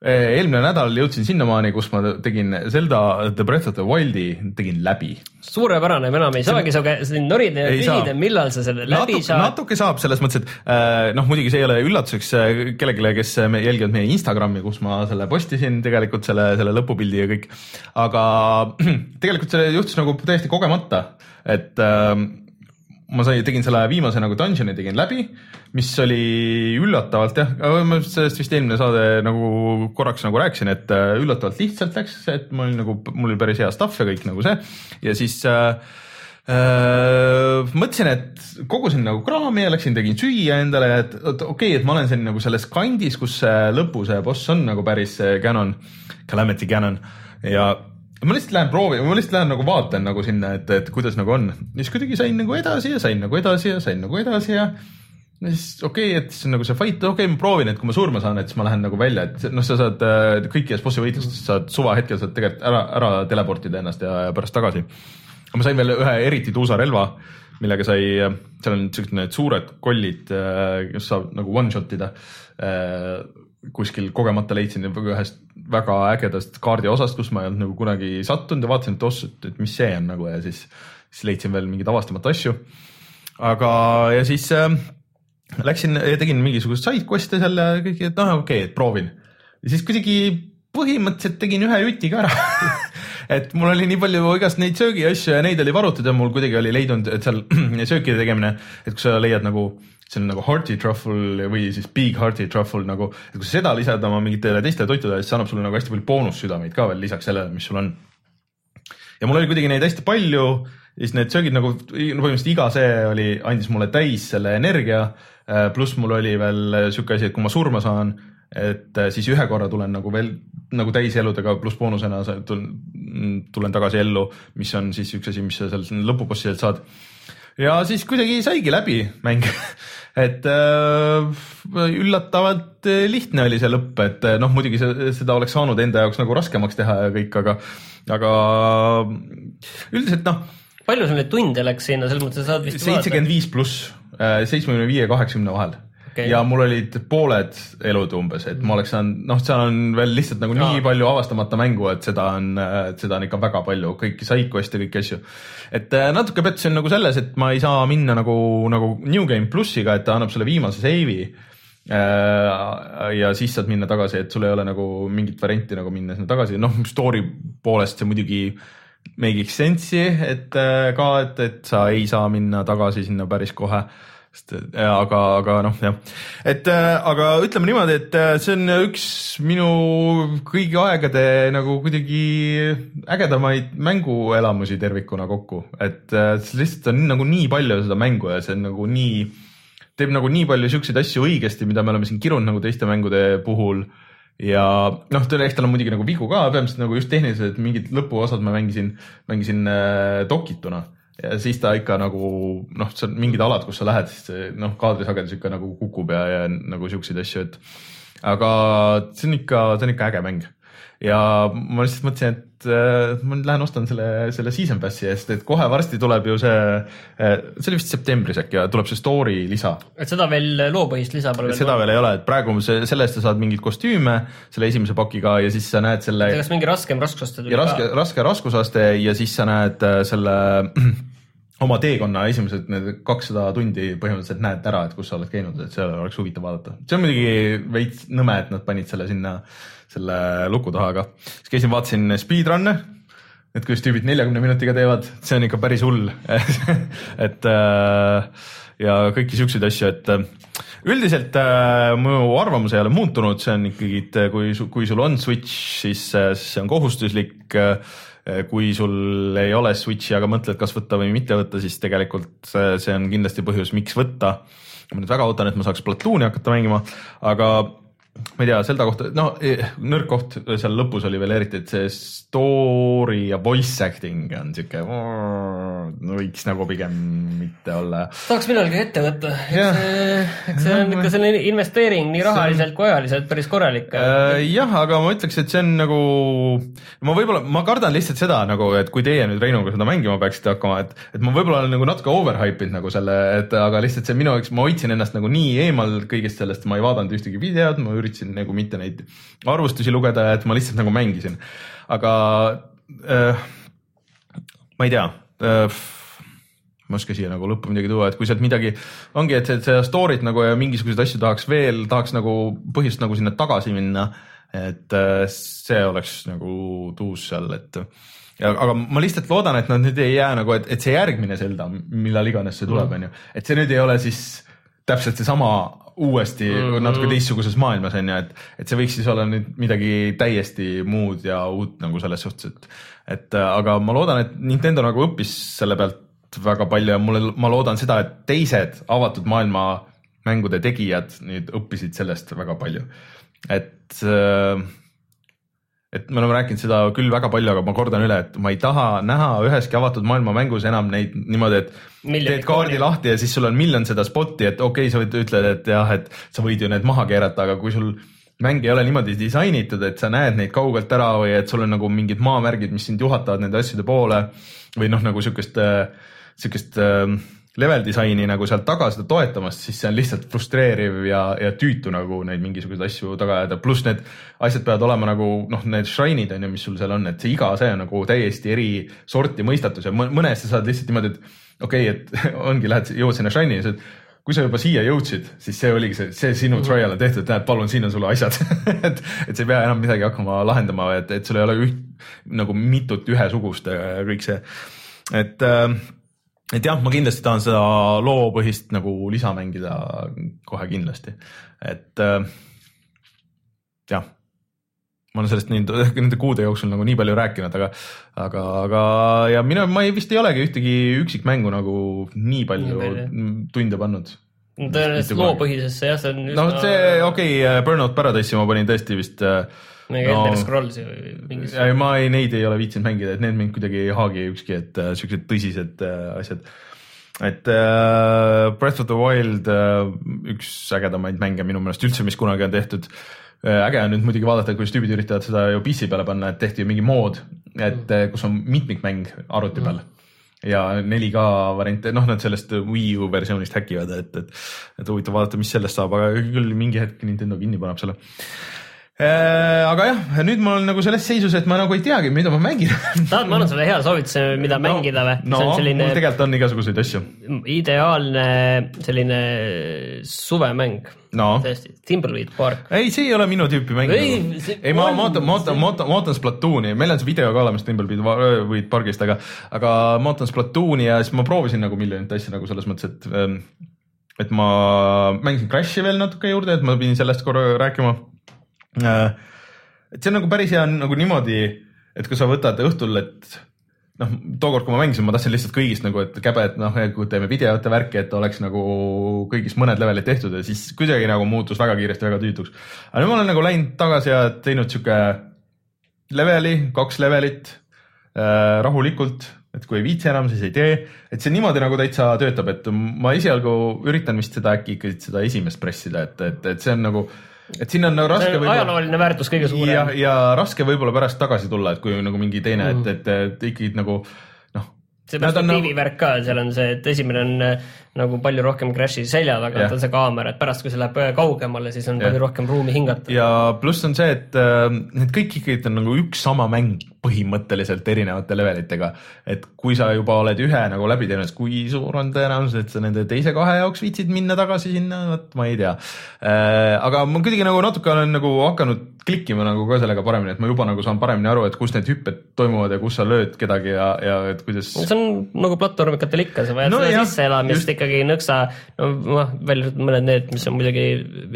eelmine nädal jõudsin sinnamaani, kus ma tegin Zelda The Breath of the Wildi tegin läbi. suurepärane, me enam ei saagi käest siin norida ja küsida, millal sa selle läbi natuke, saad. natuke saab selles mõttes, et äh, noh, muidugi see ei ole üllatuseks äh, kellelegi, kes me jälgivad meie Instagrami, kus ma selle postisin tegelikult selle, selle lõpupildi ja kõik. aga (clears throat) tegelikult see juhtus nagu täiesti kogemata, et äh, ma sain, tegin selle viimase nagu dungeon'i tegin läbi, mis oli üllatavalt jah, ma sellest vist eelmine saade nagu korraks nagu rääkisin, et äh, üllatavalt lihtsalt läks, et mul oli nagu, mul oli päris hea stuff ja kõik nagu see. Ja siis äh, äh, mõtlesin, et kogusin nagu kraami ja läksin, tegin süüa endale, et okei okay,, et ma olen siin nagu selles kandis, kus see lõpu see boss on nagu päris see Ganon, Calamity Ganon ja ma lihtsalt lähen proovin, ma lihtsalt lähen nagu vaatan nagu sinna, et, et kuidas nagu on. ja siis kuidagi sain nagu edasi ja sain nagu edasi ja sain nagu edasi ja ja siis okei okay,, et siis on nagu see fight, okei okay,, ma proovin, et kui ma surma saan, et siis ma lähen nagu välja, et noh, sa saad äh, kõikides bossi võitlustes saad suvahetkel saad tegelikult ära, ära teleportida ennast ja, ja pärast tagasi. aga ma sain veel ühe eriti tuusa relva, millega sai, seal on siuksed need suured kollid, kes saab nagu one shot ida. Kuskil kogemata leidsin ühest väga ägedast kaardi osast, kus ma ei olnud nagu kunagi sattunud ja vaatasin, et oss, et, mis see on nagu ja siis, siis leidsin veel mingeid avastamata asju. aga, ja siis äh, läksin ja tegin mingisugust side quest'e seal ja kõik, et noh, okei okay,, et proovin. ja siis kuidagi põhimõtteliselt tegin ühe juti ka ära (laughs) et mul oli nii palju igast neid söögiasju ja neid oli varutud ja mul kuidagi oli leidnud, et seal (clears throat) söökide tegemine, et kui sa leiad nagu, see on nagu hearty truffle või siis big hearty truffle nagu, et kui sa seda lisad oma mingitele teistele toitudele, siis see annab sulle nagu hästi palju boonussüdameid ka veel lisaks sellele, mis sul on ja mul oli kuidagi neid hästi palju siis need söögid nagu no põhimõtteliselt iga see oli, andis mulle täis selle energia. pluss mul oli veel sihuke asi, et kui ma surma saan, et äh, siis ühe korra tulen nagu veel nagu täiseludega pluss boonusena tulen tagasi ellu, mis on siis üks asi, mis sa seal lõpubossidelt saad. Ja siis kuidagi saigi läbi mäng. (laughs) Et äh, üllatavalt lihtne oli see lõpp, et äh, noh, muidugi seda oleks saanud enda jaoks nagu raskemaks teha ja kõik, aga, aga üldiselt noh, palju sul neid tunde läks sinna, selles mõttes, sa saad vist seitsekümmend viis pluss, seitsmekümne viie kaheksakümne vahel Okei. ja mul olid pooled elud umbes, et ma oleks saanud, noh, seal on veel lihtsalt nagu nii Aa. palju avastamata mängu, et seda on, seda on ikka väga palju, kõiki sidequest'e, kõiki asju. et äh, natuke pettusin nagu selles, et ma ei saa minna nagu, nagu New Game plussiga, et ta annab sulle viimase save'i. ja siis saad minna tagasi, et sul ei ole nagu mingit varianti nagu minna sinna tagasi, noh, story poolest see muidugi make'iks sense'i, et äh, ka, et, et sa ei saa minna tagasi sinna päris kohe ja, aga, aga noh, jah, et äh, aga ütleme niimoodi, et äh, see on üks minu kõigi aegade nagu kuidagi ägedamaid mänguelamusi tervikuna kokku, et äh, lihtsalt on nagu nii palju seda mängu ja see on nagu nii, teeb nagu nii palju siukseid asju õigesti, mida me oleme siin kirunud nagu teiste mängude puhul. Ja noh, eks tal on muidugi nagu vigu ka, peamiselt nagu just tehnilised mingid lõpuosad ma mängisin, mängisin äh, dokituna ja siis ta ikka nagu noh, on mingid alad, kus sa lähed, noh, kaadrisagedus ikka nagu kukub ja, ja nagu siukseid asju, et aga see on ikka, see on ikka äge mäng ja ma lihtsalt mõtlesin, et äh, ma nüüd lähen ostan selle, selle season pass'i eest, et kohe varsti tuleb ju see, see oli vist septembris äkki tuleb see story lisa. Et seda veel loopõhist lisa pole veel seda veel ei ole, et praegu see, selle eest sa saad mingeid kostüüme selle esimese pakiga ja siis sa näed selle kas mingi raskem raskusaste tuli ja raske, raske raskusaste ja siis sa näed äh, selle (clears throat) oma teekonna esimesed need kakssada tundi põhimõtteliselt näed ära, et kus sa oled käinud, et seal oleks huvitav vaadata. see on muidugi veits nõme, et nad panid selle sinna, selle luku taha, aga siis käisin, vaatasin speedrun'e, et kuidas tüübid neljakümne minutiga teevad, see on ikka päris hull. (laughs) Et äh, ja kõiki siukseid asju, et äh, üldiselt äh, mu arvamus ei ole muutunud, see on ikkagi, kui, kui sul on Switch, siis see on kohustuslik kui sul ei ole Switchi, aga mõtled, kas võtta või mitte võtta, siis tegelikult see on kindlasti põhjus, miks võtta. ma nüüd väga ootan, et ma saaks Platooni hakata mängima, aga ma ei tea, Zelda kohta, no eh, nõrk koht seal lõpus oli veel eriti, et see story ja voice acting on siuke, võiks nagu pigem mitte olla. tahaks millalgi ette võtta, eks see, eks see on ikka selline investeering nii rahaliselt kui ajaliselt päris korralik. Äh, jah, aga ma ütleks, et see on nagu, ma võib-olla, ma kardan lihtsalt seda nagu, et kui teie nüüd Reinuga seda mängima peaksite hakkama, et, et ma võib-olla olen nagu natuke overhype inud nagu selle, et aga lihtsalt see minu jaoks, ma hoidsin ennast nagu nii eemal kõigest sellest, ma ei vaadanud ühtegi videot, ma üritasin nagu mitte neid arvustusi lugeda, et ma lihtsalt nagu mängisin. aga äh, ma ei tea äh, ma ei oska siia nagu lõppu midagi tuua, et kui sealt midagi ongi, et seda story't nagu ja mingisuguseid asju tahaks veel, tahaks nagu põhjust nagu sinna tagasi minna. et äh, see oleks nagu tuus seal, et ja, aga ma lihtsalt loodan, et nad nüüd ei jää nagu, et, et see järgmine Zelda, millal iganes see tuleb, onju, et see nüüd ei ole siis täpselt seesama uuesti mm -hmm. natuke teistsuguses maailmas onju, et, et see võiks siis olla nüüd midagi täiesti muud ja uut nagu selles suhtes, et, et äh, aga ma loodan, et Nintendo nagu õppis selle pealt väga palju ja mulle, ma loodan seda, et teised avatud maailma mängude tegijad nüüd õppisid sellest väga palju. et, et me oleme rääkinud seda küll väga palju, aga ma kordan üle, et ma ei taha näha üheski avatud maailma mängus enam neid niimoodi, et Miljonit teed kaardi lahti ja siis sul on miljon seda spotti, et okei okay,, sa võid ütled, et jah, et sa võid ju need maha keerata, aga kui sul mäng ei ole niimoodi disainitud, et sa näed neid kaugelt ära või et sul on nagu mingid maamärgid, mis sind juhatavad nende asjade poole või noh, nagu siukest, siukest äh, level disaini nagu sealt taga seda toetamast, siis see on lihtsalt frustreeriv ja, ja tüütu nagu neid mingisuguseid asju taga ajada, pluss need asjad peavad olema nagu noh, need shrine'id on ju, mis sul seal on, et see iga see on nagu täiesti eri sorti mõistatus ja mõ- mõnes sa saad lihtsalt niimoodi, et okei okay,, et (laughs) ongi, lähed, jõuad sinna shrine'i ja sa ütled kui sa juba siia jõudsid, siis see oligi see, see sinu trial on tehtud, näed, palun, siin on sulle asjad. (laughs) Et, et sa ei pea enam midagi hakkama lahendama, et, et sul ei ole üht nagu mitut ühesugust ja kõik see, et äh, et jah, ma kindlasti tahan seda loopõhist nagu lisa mängida kohe kindlasti, et äh, jah, ma olen sellest nii, (laughs) nende kuude jooksul nagu nii palju rääkinud, aga, aga, aga ja mina, ma ei, vist ei olegi ühtegi üksikmängu nagu nii palju Nii palju. tunde pannud. tõenäoliselt loopõhisesse jah, see on no see, okei okay,, Burnout Paradise'i ma panin tõesti vist äh, mingi no- Elder Scrollsi või mingi ei, ma ei, neid ei ole viitsinud mängida, et need mind kuidagi ei haagi ükski, et äh, siuksed tõsised äh, asjad. et äh, Breath of the Wild äh, üks ägedamaid mänge minu meelest üldse, mis kunagi on tehtud äh,. äge on nüüd muidugi vaadata, kuidas tüübid üritavad seda ju PC peale panna, et tehti ju mingi mood, et äh, kus on mitmikmäng arvuti peal ja 4K variante, noh, nad sellest Wii U versioonist häkivad, et, et, et huvitav vaadata, mis sellest saab, aga küll mingi hetk Nintendo kinni paneb selle. Aga jah, nüüd ma olen nagu selles seisus, et ma nagu ei teagi, mida ma mängin. tahad, ma annan sulle hea soovituse, mida mängida või? no selline mul tegelikult on igasuguseid asju. ideaalne selline suvemäng. no tõesti, Timberweed Park. ei, see ei ole minu tüüpi mäng. Ei, ei, ma, ma ootan, ma ootan, ma ootan, ma ootan Splatooni, meil on see video ka olemas Timbleweed pargist, aga, aga ma ootan Splatooni ja siis ma proovisin nagu miljonit asja nagu selles mõttes, et, et ma mängisin Crashi veel natuke juurde, et ma pidin sellest korra rääkima. Et see on nagu päris hea nagu niimoodi, et kui sa võtad õhtul, et noh, tookord, kui ma mängisin, ma tahtsin lihtsalt kõigist nagu, et käbe, et noh, kui teeme videote värki, et oleks nagu kõigist mõned levelid tehtud ja siis kuidagi nagu muutus väga kiiresti väga tüütuks. aga nüüd ma olen nagu läinud tagasi ja teinud sihuke leveli, kaks levelit äh, rahulikult, et kui ei viitsi enam, siis ei tee, et see niimoodi nagu täitsa töötab, et ma esialgu üritan vist seda äkki ikkagi seda esimest pressida, et, et, et see on nagu, et siin on nagu raske on ajalooline väärtus kõige ja suurem., ja raske võib-olla pärast tagasi tulla, et kui nagu mingi teine mm., et, et, et ikkagi nagu noh. see perspektiivi värk ka, seal on see, et esimene on nagu palju rohkem Crashi selja taga Jah. on see kaamera, et pärast, kui see läheb äh, kaugemale, siis on Jah. palju rohkem ruumi hingata. ja pluss on see, et äh, need kõik ikkagi on nagu üks sama mäng põhimõtteliselt erinevate levelitega. et kui sa juba oled ühe nagu läbi teinud, kui suur on tõenäosus, et sa nende teise kahe jaoks viitsid minna tagasi sinna, vot ma ei tea äh,. aga ma kuidagi nagu natuke olen nagu hakanud klikkima nagu ka sellega paremini, et ma juba nagu saan paremini aru, et kus need hüpped toimuvad ja kus sa lööd kedagi ja, ja et kuidas. see on nagu platvormikatel ikka, sa vajad No seda sisseelamist just. Ikkagi nõksa, no noh, välja arvatud mõned need, mis on muidugi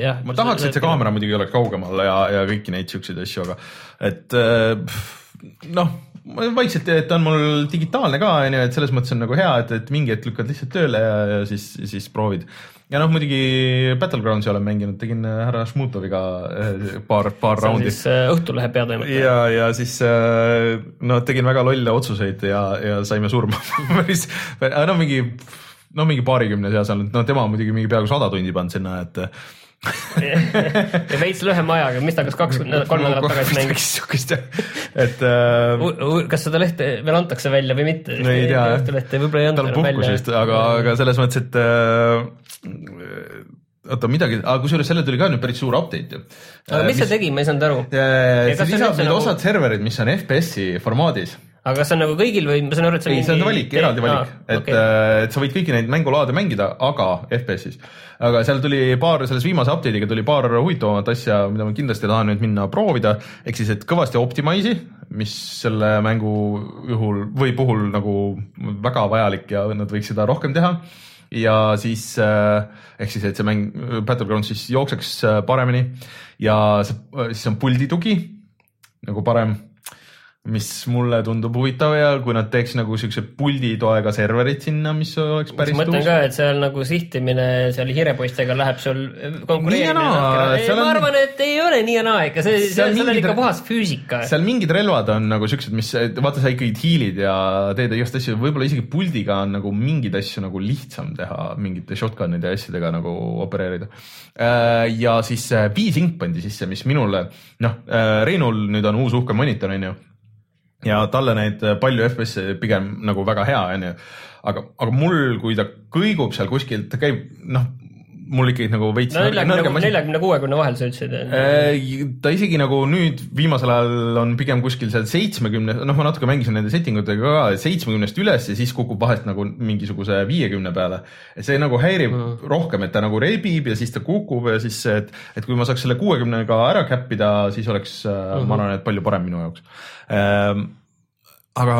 jah. ma tahaks, et see kaamera muidugi oleks kaugemal ja, ja kõiki neid siukseid asju, aga et äh, noh, vaikselt, et on mul digitaalne ka, onju, et selles mõttes on nagu hea, et, et mingi hetk lükkad lihtsalt tööle ja, ja siis, siis proovid. ja noh, muidugi Battlegroundsi olen mänginud, tegin äh, härra Šmutoviga äh, paar, paar on raundi Õhtulehe peatoimetaja. ja, ja siis no tegin väga lolle otsuseid ja, ja saime surma (laughs) päris, no mingi, no mingi paarikümne seas olnud, no tema on muidugi mingi peaaegu sada tundi pannud sinna, et ja veits lühema ajaga, mis ta kas kaks, kolm nädalat tagasi mängis. siukest jah, et äh, kas seda lehte veel antakse välja või mitte? No ei tea, jah. Tal on puhkus vist, aga, aga selles mõttes, et äh, oota midagi, aga kusjuures sellel tuli ka nüüd päris suur update ju. aga mis see tegi, ma ei saanud aru. see on lisab nüüd nagu- osad serverid, mis on FPS-i formaadis aga kas see on nagu kõigil või ma saan aru, et see on ei, see on valik, eraldi valik, et okay. okay., et sa võid kõiki neid mängulaade mängida, aga FPS-is. aga seal tuli paar, selles viimase update'iga tuli paar huvitavamat asja, mida ma kindlasti tahan nüüd minna proovida, ehk siis, et kõvasti optimize'i, mis selle mängu juhul või puhul nagu väga vajalik ja nad võiks seda rohkem teha ja siis äh, ehk siis, et see mäng, Battleground siis jookseks äh, paremini ja siis on puldi tugi nagu parem, mis mulle tundub huvitav ja kui nad teeks nagu siukse pulditoega serverid sinna, mis oleks päris ma mõtlen ka, et seal nagu sihtimine seal hiirepoistega läheb sul konkureerimine ma on- arvan, et ei ole nii ja naa ikka, see, Seal seal, on ikka puhas füüsika. seal mingid relvad on nagu siuksed, mis vaata, sa ikkagi hiilid ja teed igast asju, võib-olla isegi puldiga on nagu mingeid asju nagu lihtsam teha, mingite shotgun'ide ja asjadega nagu opereerida. ja siis äh, V-Sync pandi sisse, mis minule noh, Reinul nüüd on uus uhke monitor onju ja talle neid palju FPS-e pigem nagu väga hea onju, aga, aga mul, kui ta kõigub seal kuskil, ta käib noh, mul ikkagi nagu veits neljakümne, kuuekümne vahel sa ütlesid. Äh, ta isegi nagu nüüd viimasel ajal on pigem kuskil seal seitsmekümne, noh, ma natuke mängisin nende setting utega ka, seitsmekümnest üles ja siis kukub vahest nagu mingisuguse viiekümne peale. see nagu häirib mm. rohkem, et ta nagu rebib ja siis ta kukub ja siis, et, et kui ma saaks selle kuuekümnega ära käppida, siis oleks mm, -hmm. ma arvan, et palju parem minu jaoks ähm, aga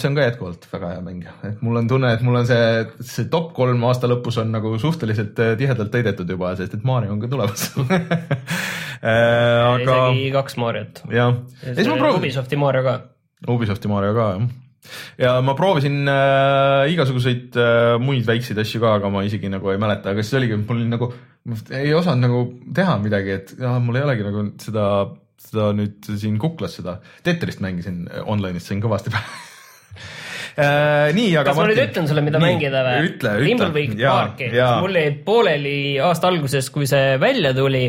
see on ka jätkuvalt väga hea mäng, et mul on tunne, et mul on see, see top kolm aasta lõpus on nagu suhteliselt äh, tihedalt täidetud juba, sest et Mario on ka tulemas (laughs) Äh, aga isegi kaks Mariot. jah, ja siis ma proovisin, Ubisofti Mario ka. Ubisofti Mario ka jah. ja ma proovisin äh, igasuguseid äh, muid väikseid asju ka, aga ma isegi nagu ei mäleta, aga siis oligi, mul nagu ei osanud nagu teha midagi, et ja, mul ei olegi nagu seda, seda nüüd siin kuklas seda. Tetrist mängisin online'is, sain kõvasti (laughs) pähe äh,. nii, aga kas ma nüüd ütlen sulle, mida Nii, mängida või? ütle, ütle. Parki, mul jäi pooleli aasta alguses, kui see välja tuli.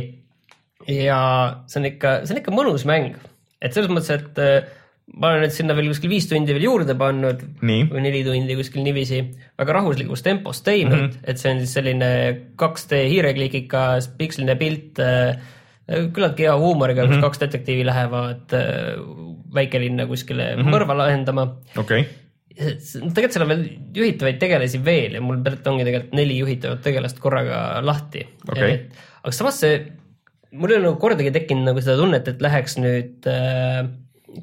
ja see on ikka, see on ikka mõnus mäng, et selles mõttes, et äh, ma olen nüüd sinna veel kuskil viis tundi veel juurde pannud Nii. või neli tundi kuskil niiviisi, väga rahuslikus tempos teinud mm. -hmm. et see on siis selline 2D hiireklikikas piksline pilt äh, küllaltki hea huumoriga, kus Mhm. mm -hmm. kaks detektiivi lähevad äh, väikelinna kuskile mm -hmm. mõrva lahendama okei, tegelikult seal on veel juhitavaid tegelasi veel ja mul tegelikult ongi tegelikult neli juhitavat tegelast korraga lahti Okei.. aga samas see, mul ei ole nagu kordagi tekkinud nagu seda tunnet, et läheks nüüd äh,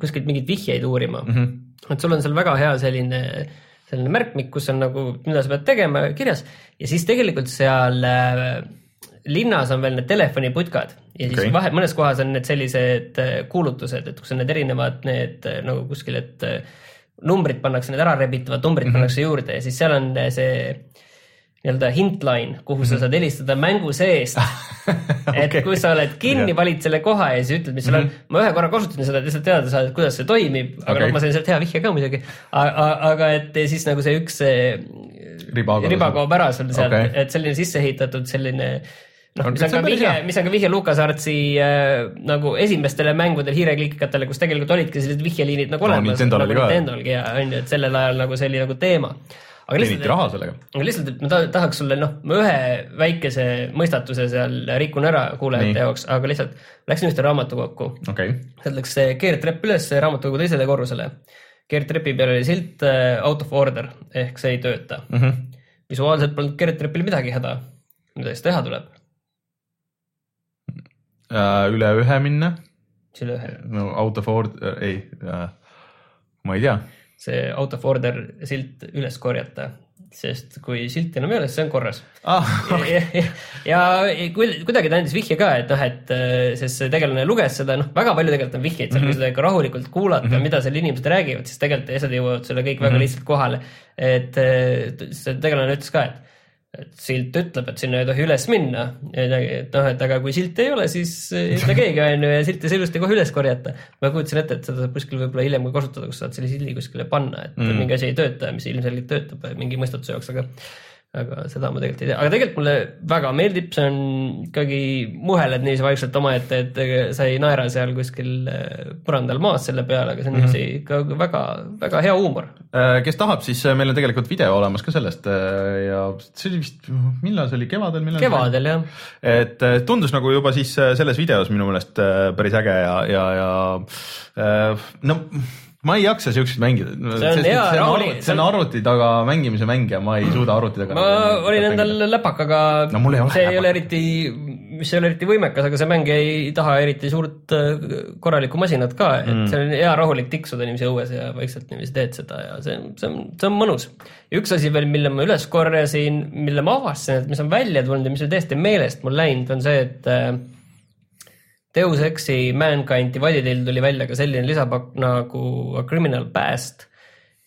kuskilt mingeid vihjeid uurima mm. Mhm. -hmm. et sul on seal väga hea selline, selline märkmik, kus on nagu, mida sa pead tegema kirjas ja siis tegelikult seal äh, linnas on veel need telefoniputkad ja siis okay. vahe, mõnes kohas on need sellised äh, kuulutused, et kus on need erinevad need äh, nagu kuskil, et äh, numbrid pannakse, need ära rebitavad numbrid mm -hmm. pannakse juurde ja siis seal on äh, see nii-öelda hintline, kuhu mm -hmm. sa saad helistada mängu seest (laughs) et Okei. kui sa oled kinni, valid selle koha ja siis ütled, mis sul on mm. -hmm. ma ühe korra kasutasin seda, et lihtsalt teada saada, et kuidas see toimib, aga okay. noh, ma sain sealt hea vihje ka muidugi. aga et siis nagu see üks Riba kaob. ära sul sealt okay., et selline sisse ehitatud selline noh, mis on ka vihje mis on ka vihje LucasArtsi äh, nagu esimestele mängudele hiireklikikatele, kus tegelikult olidki sellised vihjeliinid nagu No, olemas. Nintendo'l oli ka. Nintendolgi ja on ju, et sellel ajal nagu see oli nagu teema. aga raha sellega. aga lihtsalt, et ma ta- tahaks sulle, noh, ma ühe väikese mõistatuse seal rikun ära kuulajate jaoks, aga lihtsalt läksin ühte raamatukokku. okei, sealt läks see keerdtrepp üles raamatukogu teisele korrusele. keerdtrepi peal oli silt äh, out of order ehk see ei tööta. Mhm. visuaalselt polnud keerdtrepil midagi häda. mida siis teha tuleb? Äh, üle ühe minna, siis üle ühe. no out of order, ei, ma ei tea, see out of order silt üles korjata sest kui silt enam ei ole, siis see on korras ah, okay. ja, ja, ja kuidagi ta andis vihje ka, et noh, et sest see tegelane luges seda, noh, väga palju tegelikult on vihjeid seal mm, -hmm. kui seda ikka rahulikult kuulata mm, -hmm. mida seal inimesed räägivad, siis tegelikult asjad jõuavad sulle kõik mm -hmm. väga mhm. lihtsalt kohale. et see tegelane ütles ka, et et silt ütleb, et sinna ei tohi üles minna. et noh, et aga kui silti ei ole, siis ei ütle keegi on ju ja silti saab ilusti kohe üles korjata. ma kujutasin ette, et seda saab kuskil võib-olla hiljem ka kasutada, kus saad selle sildi kuskile panna, et mm. mingi asi ei tööta, mis ilmselgelt töötab mingi mõistatuse jaoks, aga aga seda ma tegelikult ei tea, aga tegelikult mulle väga meeldib, see on ikkagi muheled niiviisi vaikselt omaette, et sa ei naera seal kuskil äh, põrandal maas selle peale, aga see on mm -hmm. niiviisi ikka väga, väga hea huumor. Äh, kes tahab, siis äh, meil on tegelikult video olemas ka sellest ja see oli vist, millal see oli, kevadel? kevadel jah. et tundus nagu juba siis selles videos minu meelest päris äge ja, ja, ja no ma ei jaksa siukseid mängida. see on hea rahulik. see on arvuti taga mängimise mäng ja ma ei suuda arvuti taga. ma nagu olin endal läpakaga no,, see ei ole eriti, mis ei ole eriti võimekas, aga see mäng ei taha eriti suurt äh, korralikku masinat ka, et mm. see on hea rahulik tiksuda niiviisi õues ja vaikselt niiviisi teed seda ja see, see on, see on mõnus. ja üks asi veel, mille ma üles korjasin, mille ma avastasin, et mis on välja tulnud ja mis oli täiesti meelest mul läinud, on see, et äh, Deus Exi Mankind Dividedil tuli välja ka selline lisapakk nagu A Criminal Past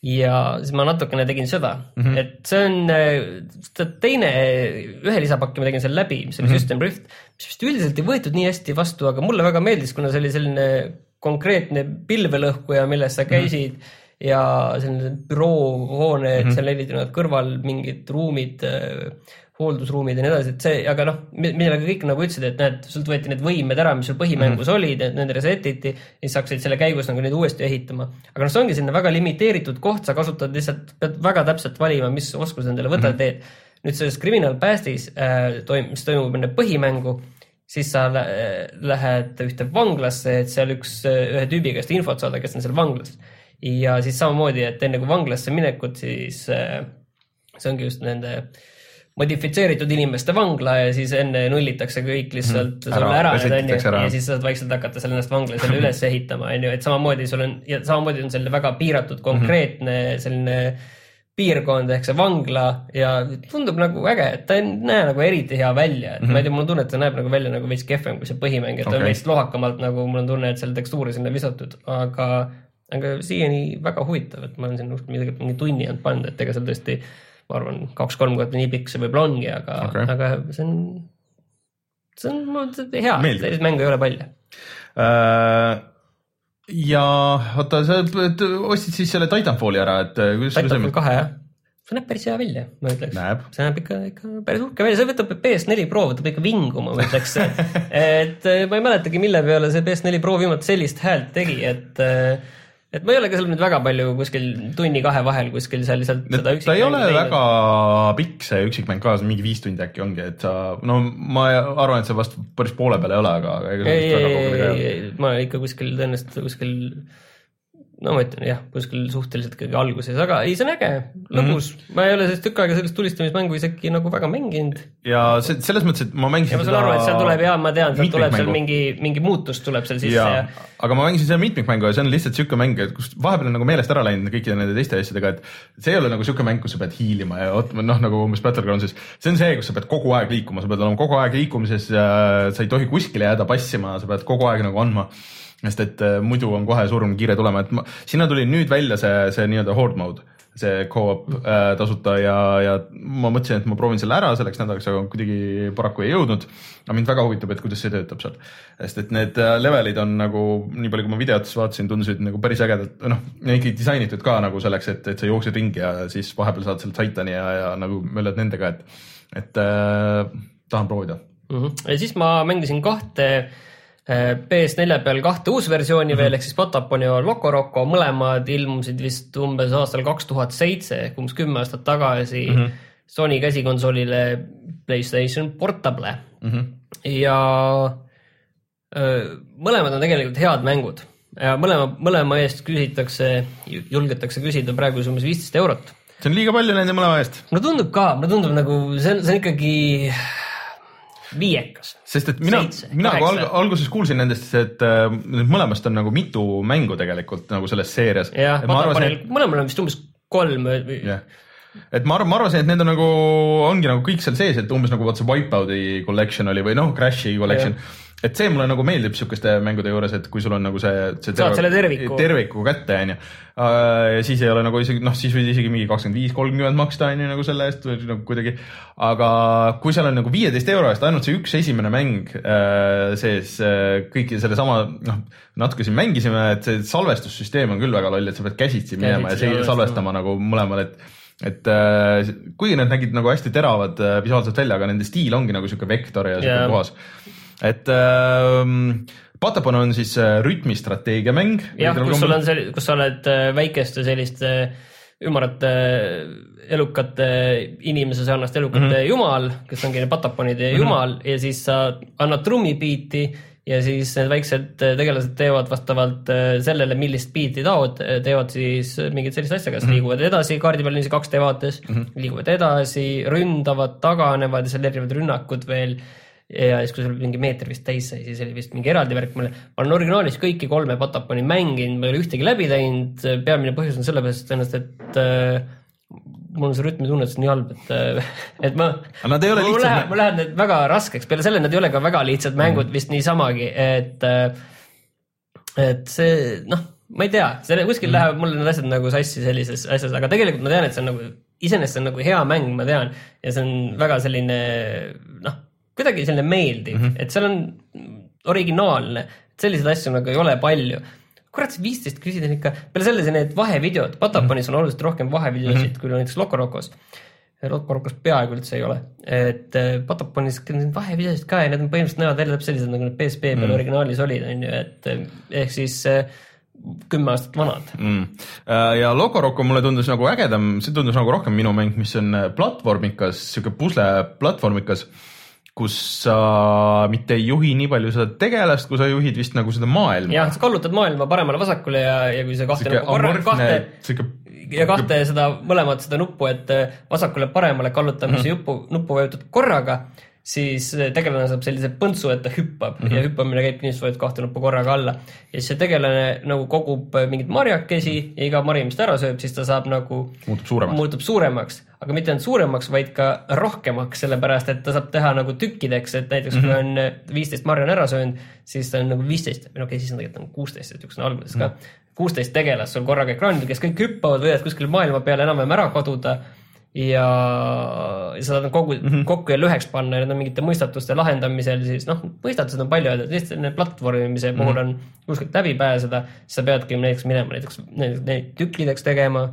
ja siis ma natukene tegin seda mm, -hmm. et see on teine, ühe lisapaki ma tegin seal läbi, mis oli mm -hmm. System Rift, mis vist üldiselt ei võetud nii hästi vastu, aga mulle väga meeldis, kuna see oli selline konkreetne pilvelõhkuja, milles sa käisid mm -hmm. ja selline büroohoone mm, -hmm. seal olid kõrval mingid ruumid hooldusruumid ja nii edasi, et see, aga noh, millega kõik nagu ütlesid, et näed, sult võeti need võimed ära, mis sul põhimängus mm -hmm. olid, et need reset iti ja siis hakkasid selle käigus nagu neid uuesti ehitama. aga noh, see ongi selline väga limiteeritud koht, sa kasutad lihtsalt, pead väga täpselt valima, mis oskused endale võtad mm, -hmm. teed. nüüd selles Criminal Pastis äh, toim-, mis toimub enne põhimängu, siis sa lä lähed ühte vanglasse, et seal üks, ühe tüübi käest infot saada, kes on seal vanglas. ja siis samamoodi, et enne kui vanglasse minekut, siis äh, see ongi just nende äh, modifitseeritud inimeste vangla ja siis enne nullitakse kõik lihtsalt mm, ära, ära, onju, ja siis saad vaikselt hakata seal ennast vangla selle üles (laughs) ehitama, onju, et samamoodi sul on ja samamoodi on selline väga piiratud konkreetne mm -hmm. selline piirkond ehk see vangla ja tundub nagu äge, et ta ei näe nagu eriti hea välja, et mm -hmm. ma ei tea, mul on tunne, et ta näeb nagu välja nagu veits kehvem kui see põhimäng, et okay. ta on veits lohakamalt nagu mul on tunne, et seal tekstuuri sinna visatud, aga, aga siiani väga huvitav, et ma olen sinna midagi, mingi tunni olnud pannud, et ega seal tõesti ma arvan, kaks-kolm korda nii pikk see võib-olla ongi, aga okay., aga see on, see on hea, selliseid mänge ei ole palju äh,. ja oota, sa ostsid siis selle Titanfalli ära, et äh, kuidas Titanfall kahe jah see näeb päris hea välja, ma ütleks. see näeb ikka, ikka päris uhke välja, see võtab PS4 Pro võtab ikka vinguma, ma ütleks (laughs) et äh, ma ei mäletagi, mille peale see PS4 Pro viimati sellist häält tegi, et äh, et ma ei ole ka seal nüüd väga palju kuskil tunni-kahe vahel kuskil seal lihtsalt seda üksikmängu ta ei ole teinud. väga pikk, see üksikmäng ka, mingi viis tundi äkki ongi, et sa, no ma arvan, et see vast päris poole peal ei ole, aga ei, ei, ei, ei, ma ikka kuskil tõenäoliselt kuskil no ma ütlen jah, kuskil suhteliselt ikkagi alguses, aga ei, see on äge, lõbus mm. -hmm. ma ei ole sellist tükk aega sellist tulistamismängu isegi nagu väga mänginud. ja see selles mõttes, et ma mängisin. ja ma saan aru, et seal tuleb ja ma tean, sealt tuleb seal mingi, mingi muutus tuleb seal sisse ja, ja.... aga ma mängisin seda mitmikmängu ja see on lihtsalt siuke mäng, et kus vahepeal on nagu meelest ära läinud kõikide nende teiste asjadega, et see ei ole nagu siuke mäng, kus sa pead hiilima ja noh, nagu umbes Battlegroundsis, see on see, kus sa pead kogu aeg liikuma, sa pead olema kogu aeg liikumises sa ei tohi kuskile jääda passima, sa pead kogu aeg nagu andma sest et äh, muidu on kohe surm kiire tulema, et ma, sinna tuli nüüd välja see, see nii-öelda horde mode, see co-op äh, tasuta ja, ja ma mõtlesin, et ma proovin selle ära selleks nädalaks, aga kuidagi paraku ei jõudnud. aga mind väga huvitab, et kuidas see töötab seal, sest et need äh, levelid on nagu nii palju, kui ma videotes vaatasin, tundusid nagu päris ägedalt, noh, ikkagi disainitud ka nagu selleks, et, et sa jooksed ringi ja siis vahepeal saad selle Titani ja, ja nagu möllad nendega, et, et äh, tahan proovida mm. -hmm. ja siis ma mängisin kahte äh, PS4 peal kahte uusversiooni mm -hmm. veel ehk siis Patapon ja Loco Roco, mõlemad ilmusid vist umbes aastal kaks tuhat seitse ehk umbes kümme aastat tagasi mm -hmm. Sony käsikonsoolile Playstation Portable mm. -hmm. ja öö, mõlemad on tegelikult head mängud ja mõlema, mõlema eest küsitakse, julgetakse küsida praegu umbes viisteist eurot. see on liiga palju nende mõlema eest. mulle tundub ka, mulle tundub nagu see on, see on ikkagi viiekas. sest et mina, mina nagu alg, alguses kuulsin nendest, et äh, mõlemast on nagu mitu mängu tegelikult nagu selles seerias. jah, mõlemal on vist umbes kolm või yeah et ma arvan, ma arvasin, et need on nagu, ongi nagu kõik seal sees, et umbes nagu vaat see Wipeout'i collection oli või noh, Crashi collection yeah et see mulle nagu meeldib sihukeste mängude juures, et kui sul on nagu see, see saad selle terviku, terviku kätte, onju. ja siis ei ole nagu isegi noh, siis võid isegi mingi kakskümmend viis, kolmkümmend maksta onju nagu selle eest või nagu kuidagi. aga kui seal on nagu viieteist euro eest ainult see üks esimene mäng äh, sees äh,, kõiki sellesama noh, natuke siin mängisime, et see salvestussüsteem on küll väga loll, et sa pead käsitsi minema käsitsi ja salvestama nagu mõlemal, et et äh, kuigi need nägid nagu hästi teravad äh, visuaalselt välja, aga nende stiil ongi nagu sihuke vektor ja sihuke yeah. puhas et äh, Patapon on siis äh, rütmistrateegiamäng. jah, kus sul on see, kus sa oled äh, väikeste selliste ümarate elukate inimese sarnaste elukate mm -hmm. jumal, kes ongi pataponide mm -hmm. jumal ja siis sa annad trummibiiti ja siis need väiksed tegelased teevad vastavalt sellele, millist biiti taod, teevad siis mingit sellist asja, kas mm -hmm. liiguvad edasi kaardi peal niiviisi 2D vaates mm, -hmm. liiguvad edasi, ründavad, taganevad ja seal erinevad rünnakud veel ja siis, kui sul mingi meeter vist täis sai, siis oli vist mingi eraldi värk mulle. ma olen originaalis kõiki kolme Pataponi mänginud, ma ei ole ühtegi läbi teinud, peamine põhjus on sellepärast tõenäoliselt, et äh, mul on see rütmitunnetus nii halb, et, äh, et ma. nad ei ole lihtsad. Läheb, mul läheb need väga raskeks, peale selle nad ei ole ka väga lihtsad mängud mm. vist niisamagi, et, äh, et see noh, ma ei tea, selle kuskil mm. lähevad mul need asjad nagu sassi sellises asjas, aga tegelikult ma tean, et see on nagu, iseenesest see on nagu hea mäng, ma tean, ja see on väga selline noh kuidagi selline meeldiv mm, -hmm. et seal on originaalne, selliseid asju nagu ei ole palju. Kurat, see viisteist küsida on ikka, peale selle need vahevideod, Pataponis on oluliselt rohkem vahevideosid mm -hmm. kui näiteks Lokorokos. Lokorokos peaaegu üldse ei ole, et äh, Pataponis vahevideosid ka ja need on põhimõtteliselt näevad välja täpselt sellised, nagu need PSP peal mm -hmm. originaalis olid, on ju, et äh, ehk siis äh, kümme aastat vanad mm.. ja Lokoroko mulle tundus nagu ägedam, see tundus nagu rohkem minu mäng, mis on platvormikas, sihuke pusle platvormikas kus sa mitte ei juhi nii palju seda tegelast, kui sa juhid vist nagu seda maailma. jah, sa kallutad maailma paremale-vasakule ja, ja kui sa kahte nuppu korra, kahte siuke... ja kahte seda mõlemat seda nuppu, et vasakule-paremale kallutamise mm -hmm. nuppu, nuppu vajutad korraga siis tegelane saab sellise põntsu, et ta hüppab mm -hmm. ja hüppamine käibki nii, et sa vajutad kahte nuppu korraga alla. ja siis see tegelane nagu kogub mingeid marjakesi ja iga mari, mis ta ära sööb, siis ta saab nagu. muutub suuremaks. muutub suuremaks, aga mitte ainult suuremaks, vaid ka rohkemaks, sellepärast et ta saab teha nagu tükkideks, et näiteks mm -hmm. kui mhm. on viisteist marja on ära söönud, siis ta on nagu viisteist, no okei okay,, siis on tegelikult nagu kuusteist, et üks on alguses ka. Mhm. kuusteist tegelast sul korraga ekraanil, kes kõik hüppavad, võivad kuskil maailma peale enam-vähem ära kaduda ja, saad kogu mm, -hmm. kokku jälle üheks panna ja need on mingite mõistatuste lahendamisel, siis noh, mõistatused on palju lihtsalt selle platvormimise mm -hmm. puhul on kuskilt läbi pääseda, siis sa peadki näiteks minema näiteks neid tükkideks tegema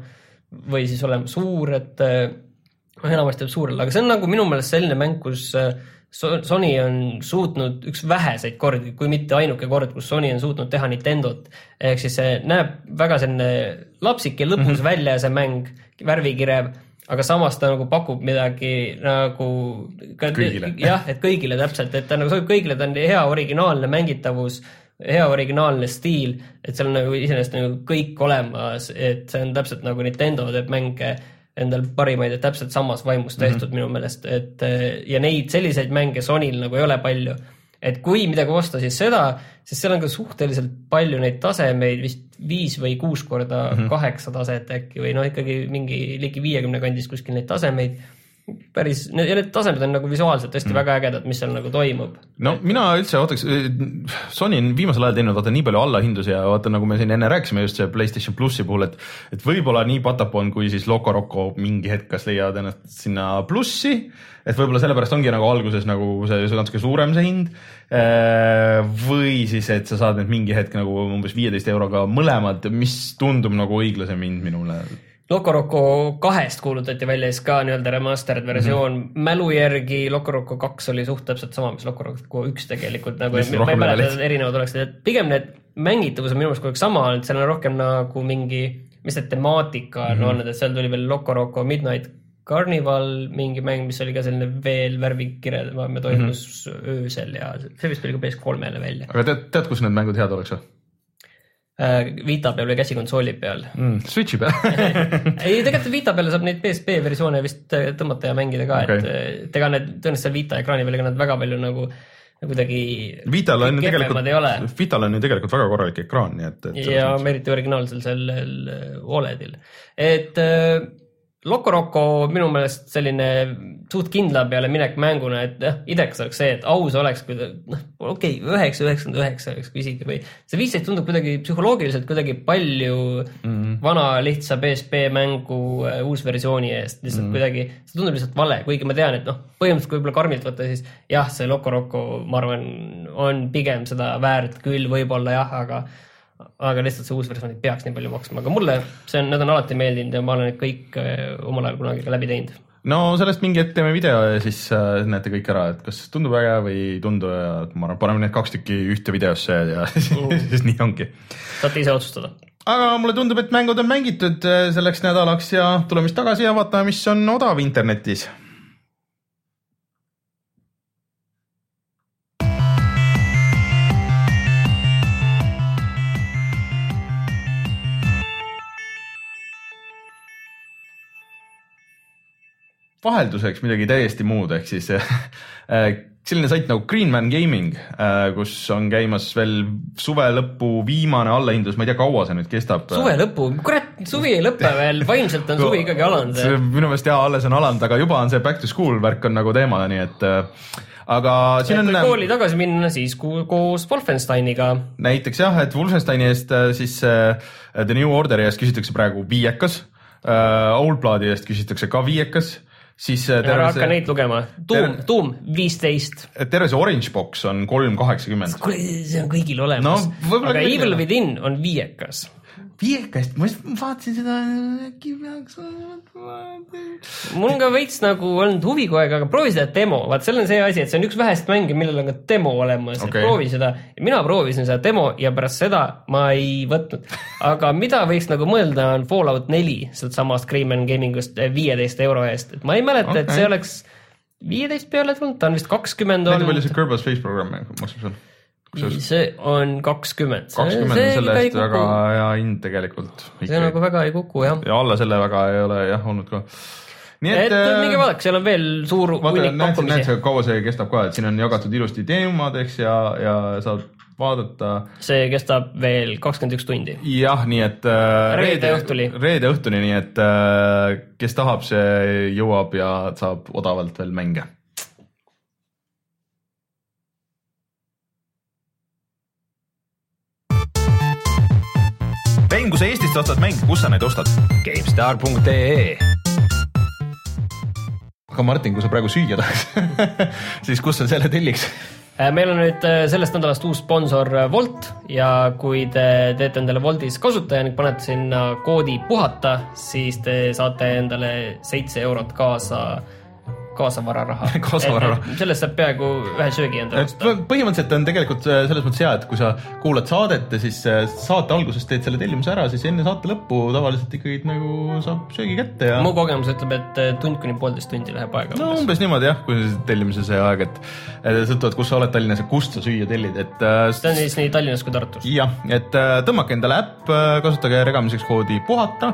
või siis olema suur, et noh, enamasti jääb suurele, aga see on nagu minu meelest selline mäng, kus äh, Sony on suutnud üks väheseid kordi, kui mitte ainuke kord, kus Sony on suutnud teha Nintendot. ehk siis see näeb väga selline lapsik ja lõbus mm -hmm. välja, see mäng, värvikirev aga samas ta nagu pakub midagi nagu jah, et kõigile täpselt, et ta nagu sobib kõigile, ta on hea originaalne mängitavus, hea originaalne stiil, et seal on nagu iseenesest nagu kõik olemas, et see on täpselt nagu Nintendo teeb mänge endal parimaid, et täpselt samas vaimus tehtud mm -hmm. minu meelest, et ja neid selliseid mänge Sonyl nagu ei ole palju et kui midagi osta, siis seda, sest seal on ka suhteliselt palju neid tasemeid, vist viis või kuus korda mm -hmm. kaheksa taset äkki või noh, ikkagi mingi ligi viiekümne kandis kuskil neid tasemeid päris, ja need tasemed on nagu visuaalselt tõesti mm. väga ägedad, mis seal nagu toimub. no mina üldse ootaks, Sony on viimasel ajal teinud vaata nii palju allahindlusi ja vaata, nagu me siin enne rääkisime just see Playstation plussi puhul, et et võib-olla nii Patapon kui siis Loco Roco mingi hetk kas leiavad ennast sinna plussi, et võib-olla sellepärast ongi nagu alguses nagu see, see natuke suurem see hind. Äh, või siis, et sa saad need mingi hetk nagu umbes viieteist euroga mõlemad, mis tundub nagu õiglasem hind minule Loco Roco kahest kuulutati välja siis ka nii-öelda remastered versioon mm. -hmm. mälu järgi Loco Roco kaks oli suht täpselt sama, mis Loco Roco üks tegelikult nagu, ma ei mäleta, et erinevad oleks, et pigem need mängitavus on minu meelest kogu aeg sama, et seal on rohkem nagu mingi, mis see temaatika on mm -hmm. olnud, et seal tuli veel Loco Roco Midnight Carnival, mingi mäng, mis oli ka selline veel värvikirjadam ja toimus mm -hmm. öösel ja see vist tuli ka PS3-le välja. aga tead, tead, kus need mängud head oleks või? Äh, Vita peal või käsikonsooli peal mm,. Switchi peal (laughs) ei, tegelikult Vita peale saab neid PSP versioone vist äh, tõmmata ja mängida ka okay., et äh, ega need tõenäoliselt seal Vita ekraani peal, ega nad väga palju nagu kuidagi. Vital on tegelikult, Vital on ju tegelikult väga korralik ekraan, nii et, et. ja eriti originaalsel sellel Oledil, et Loco Roco minu meelest selline suht kindla peale minek mänguna, et jah, idekas oleks see, et aus oleks, kui ta noh, okei okay,, üheksa, üheksakümmend üheksa oleks küsigi või see viisteist tundub kuidagi psühholoogiliselt kuidagi palju mm -hmm. vana lihtsa PSP mängu äh, uusversiooni eest, lihtsalt mm -hmm. kuidagi, see tundub lihtsalt vale, kuigi ma tean, et noh, põhimõtteliselt kui võib-olla karmilt võtta, siis jah, see Loco Roco, ma arvan, on pigem seda väärt küll võib-olla jah, aga aga lihtsalt see uus versioon ei peaks nii palju maksma, aga mulle see on, need on alati meeldinud ja ma olen need kõik äh, omal ajal kunagi ka läbi teinud. no sellest mingi hetk teeme video ja siis äh, näete kõik ära, et kas tundub äge või ei tundu ja ma arvan, paneme need kaks tükki ühte videosse ja (laughs) mm. siis nii ongi. saate ise otsustada. aga mulle tundub, et mängud on mängitud äh, selleks nädalaks ja tuleme siis tagasi ja vaatame, mis on odav internetis vahelduseks midagi täiesti muud, ehk siis äh, selline sait nagu Greenman Gaming, äh, kus on käimas veel suve lõpu viimane allahindlus, ma ei tea, kaua see nüüd kestab. suve lõpu, kurat, suvi ei lõpe veel, vaimselt on suvi ikkagi alanud. minu meelest jaa, alles on alanud, aga juba on see back to school värk on nagu teema, nii et aga siin on. kooli tagasi minna siis koos Wolfensteiniga. näiteks jah, et Wolfensteini eest siis The New Orderi eest küsitakse praegu viiekas Old Bloodi eest küsitakse ka viiekas siis äh, ära hakka neid lugema, tuum, tuum viisteist. terve see Orange Box on kolm kaheksakümmend. kuule, see on kõigil olemas no,. aga Evil Within on viiekas viiekast, ma just vaatasin seda, äkki peaks. mul on ka veits nagu olnud huvi kogu aeg, aga proovi seda demo, vaat seal on see asi, et see on üks vähest mänge, millel on ka demo olemas okay., et proovi seda. mina proovisin seda demo ja pärast seda ma ei võtnud. aga mida võiks nagu mõelda, on Fallout neli sealt samast Greenman Gamingust viieteist euro eest, et ma ei mäleta okay., et see oleks viieteist peale tulnud, ta on vist kakskümmend olnud. palju see Kerbal Space programm maksab seal? See on kakskümmend. kakskümmend on selle eest väga hea hind tegelikult. see nagu väga ei kuku jah. ja alla selle väga ei ole jah olnud ka. nii et, et äh, minge vaadake, seal on veel suur hunnik pakkumisi. näed sa, kaua see kestab ka, et siin on jagatud ilusti teemadeks ja, ja saad vaadata. see kestab veel kakskümmend üks tundi. jah, nii et äh, reede õhtuni. reede õhtuni, nii et äh, kes tahab, see jõuab ja saab odavalt veel mänge mäng, kui sa Eestist ostad mänge, kus sa neid ostad? GameStar.ee aga Martin, kui sa praegu süüa tahaks (laughs) siis kus sa selle telliks? Äh, meil on nüüd äh, sellest nädalast uus sponsor äh, Wolt ja kui te teete endale Woltis kasutaja ning panete sinna koodi puhata, siis te saate endale seitse eurot kaasa kaasavararaha (laughs) kaasavararaha. sellest saab peaaegu ühe söögi endale osta. põhimõtteliselt on tegelikult äh, selles mõttes hea, et kui sa kuulad saadet ja siis äh, saate alguses teed selle tellimuse ära, siis enne saate lõppu tavaliselt ikkagi nagu saab söögi kätte ja. mu kogemus ütleb, et äh, tund kuni poolteist tundi läheb aega. no umbes, umbes niimoodi jah, kui tellimise see aeg, et sõltuvalt, kus sa oled Tallinnas ja kust sa süüa tellid, et. see on siis nii Tallinnas kui Tartus. jah, et tõmmake endale äpp, kasutage regamiseks koodi puhata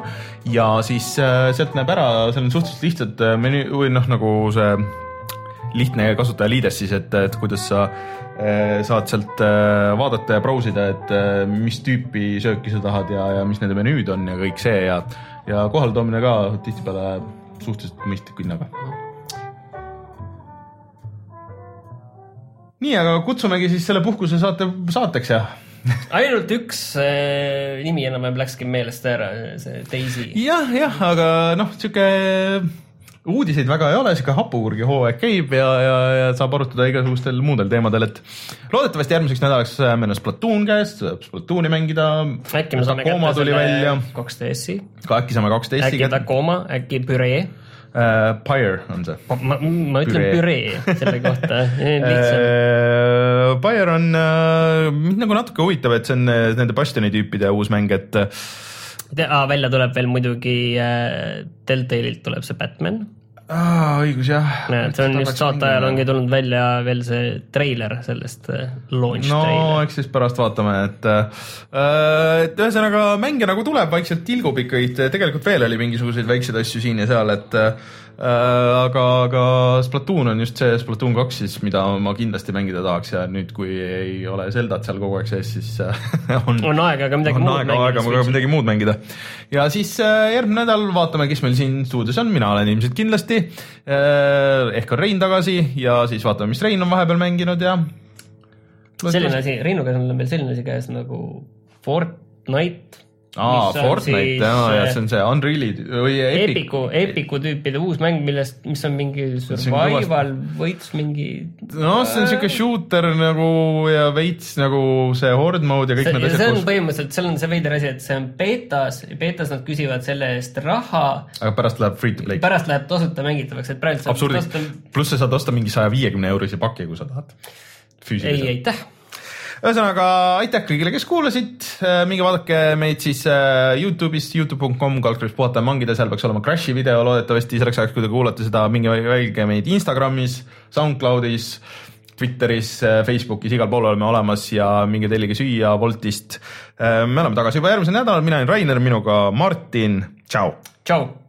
ja siis sealt näeb ära, seal on suhteliselt lihtsad menüü või noh, nagu see lihtne kasutajaliides siis, et, et kuidas sa äh, saad sealt äh, vaadata ja brausida, et äh, mis tüüpi sööki sa tahad ja, ja mis nende menüüd on ja kõik see ja, ja kohaletoomine ka tihtipeale suhteliselt mõistliku hinnaga. nii, aga kutsumegi siis selle puhkuse saate saateks ja ainult üks äh, nimi enam-vähem läkski meelest ära, see Daisy. jah, jah, aga noh, sihuke uudiseid väga ei ole, sihuke hapukurgi hooaeg käib ja, ja, ja saab arutada igasugustel muudel teemadel, et loodetavasti järgmiseks nädalaks meil on Splatoon käes, saab Splatooni mängida. äkki me saame kätte selle kaks DS-i. ka äkki saame kaks DS-i. äkki Tacoma, äkki Püree uh,. Pyre on see. ma, ma ütlen püree selle kohta (laughs) uh,. Pyre on uh,, mind nagu natuke huvitab, et see on nende Bastioni tüüpide uus mäng, et ah, välja tuleb veel muidugi äh, Deltalilt tuleb see Batman aa, õigus jah. näed, see on just saate ajal ongi tulnud välja veel see treiler sellest äh, launch no eks siis pärast vaatame, et äh, et ühesõnaga mänge nagu tuleb, vaikselt tilgub ikka, tegelikult veel oli mingisuguseid väikseid asju siin ja seal, et aga, aga Splatoon on just see Splatoon kaks siis, mida ma kindlasti mängida tahaks ja nüüd, kui ei ole Zeldat seal kogu aeg sees, siis (laughs) on, on aega ka midagi on muud aega, mängida. aega ka midagi muud mängida. ja siis järgmine nädal vaatame, kes meil siin stuudios on, mina olen ilmselt kindlasti. ehk on Rein tagasi ja siis vaatame, mis Rein on vahepeal mänginud ja. selline asi, Reinu käes on meil selline asi käes nagu Fortnite aa, Fortnite, jaa, ja see on see Unreal'i või Epic. Epiku, Epiku tüüpide uus mäng, millest, mis on mingi survival, võits mingi. noh, see on siuke shooter nagu ja veits nagu see horde mode ja kõik see, need asjad. see on kus... põhimõtteliselt, seal on see veider asi, et see on betas, betas nad küsivad selle eest raha. aga pärast läheb free to play. pärast läheb tasuta mängitavaks, et praegu tasuta. pluss sa saad osta mingi saja viiekümne eurise paki, kui sa tahad. ei, aitäh ühesõnaga aitäh kõigile, kes kuulasid, äh, minge vaadake meid siis äh, Youtube'ist, Youtube.com, kaldkriips puhata ja mangida, seal peaks olema Crashi video loodetavasti. Selleks ajaks, kui te kuulate seda, minge jälgige meid Instagramis, SoundCloudis, Twitteris, äh, Facebookis, igal pool oleme olemas ja minge tellige süüa Woltist. me oleme tagasi juba järgmisel nädalal, mina olen Rainer, minuga Martin, tšau. tšau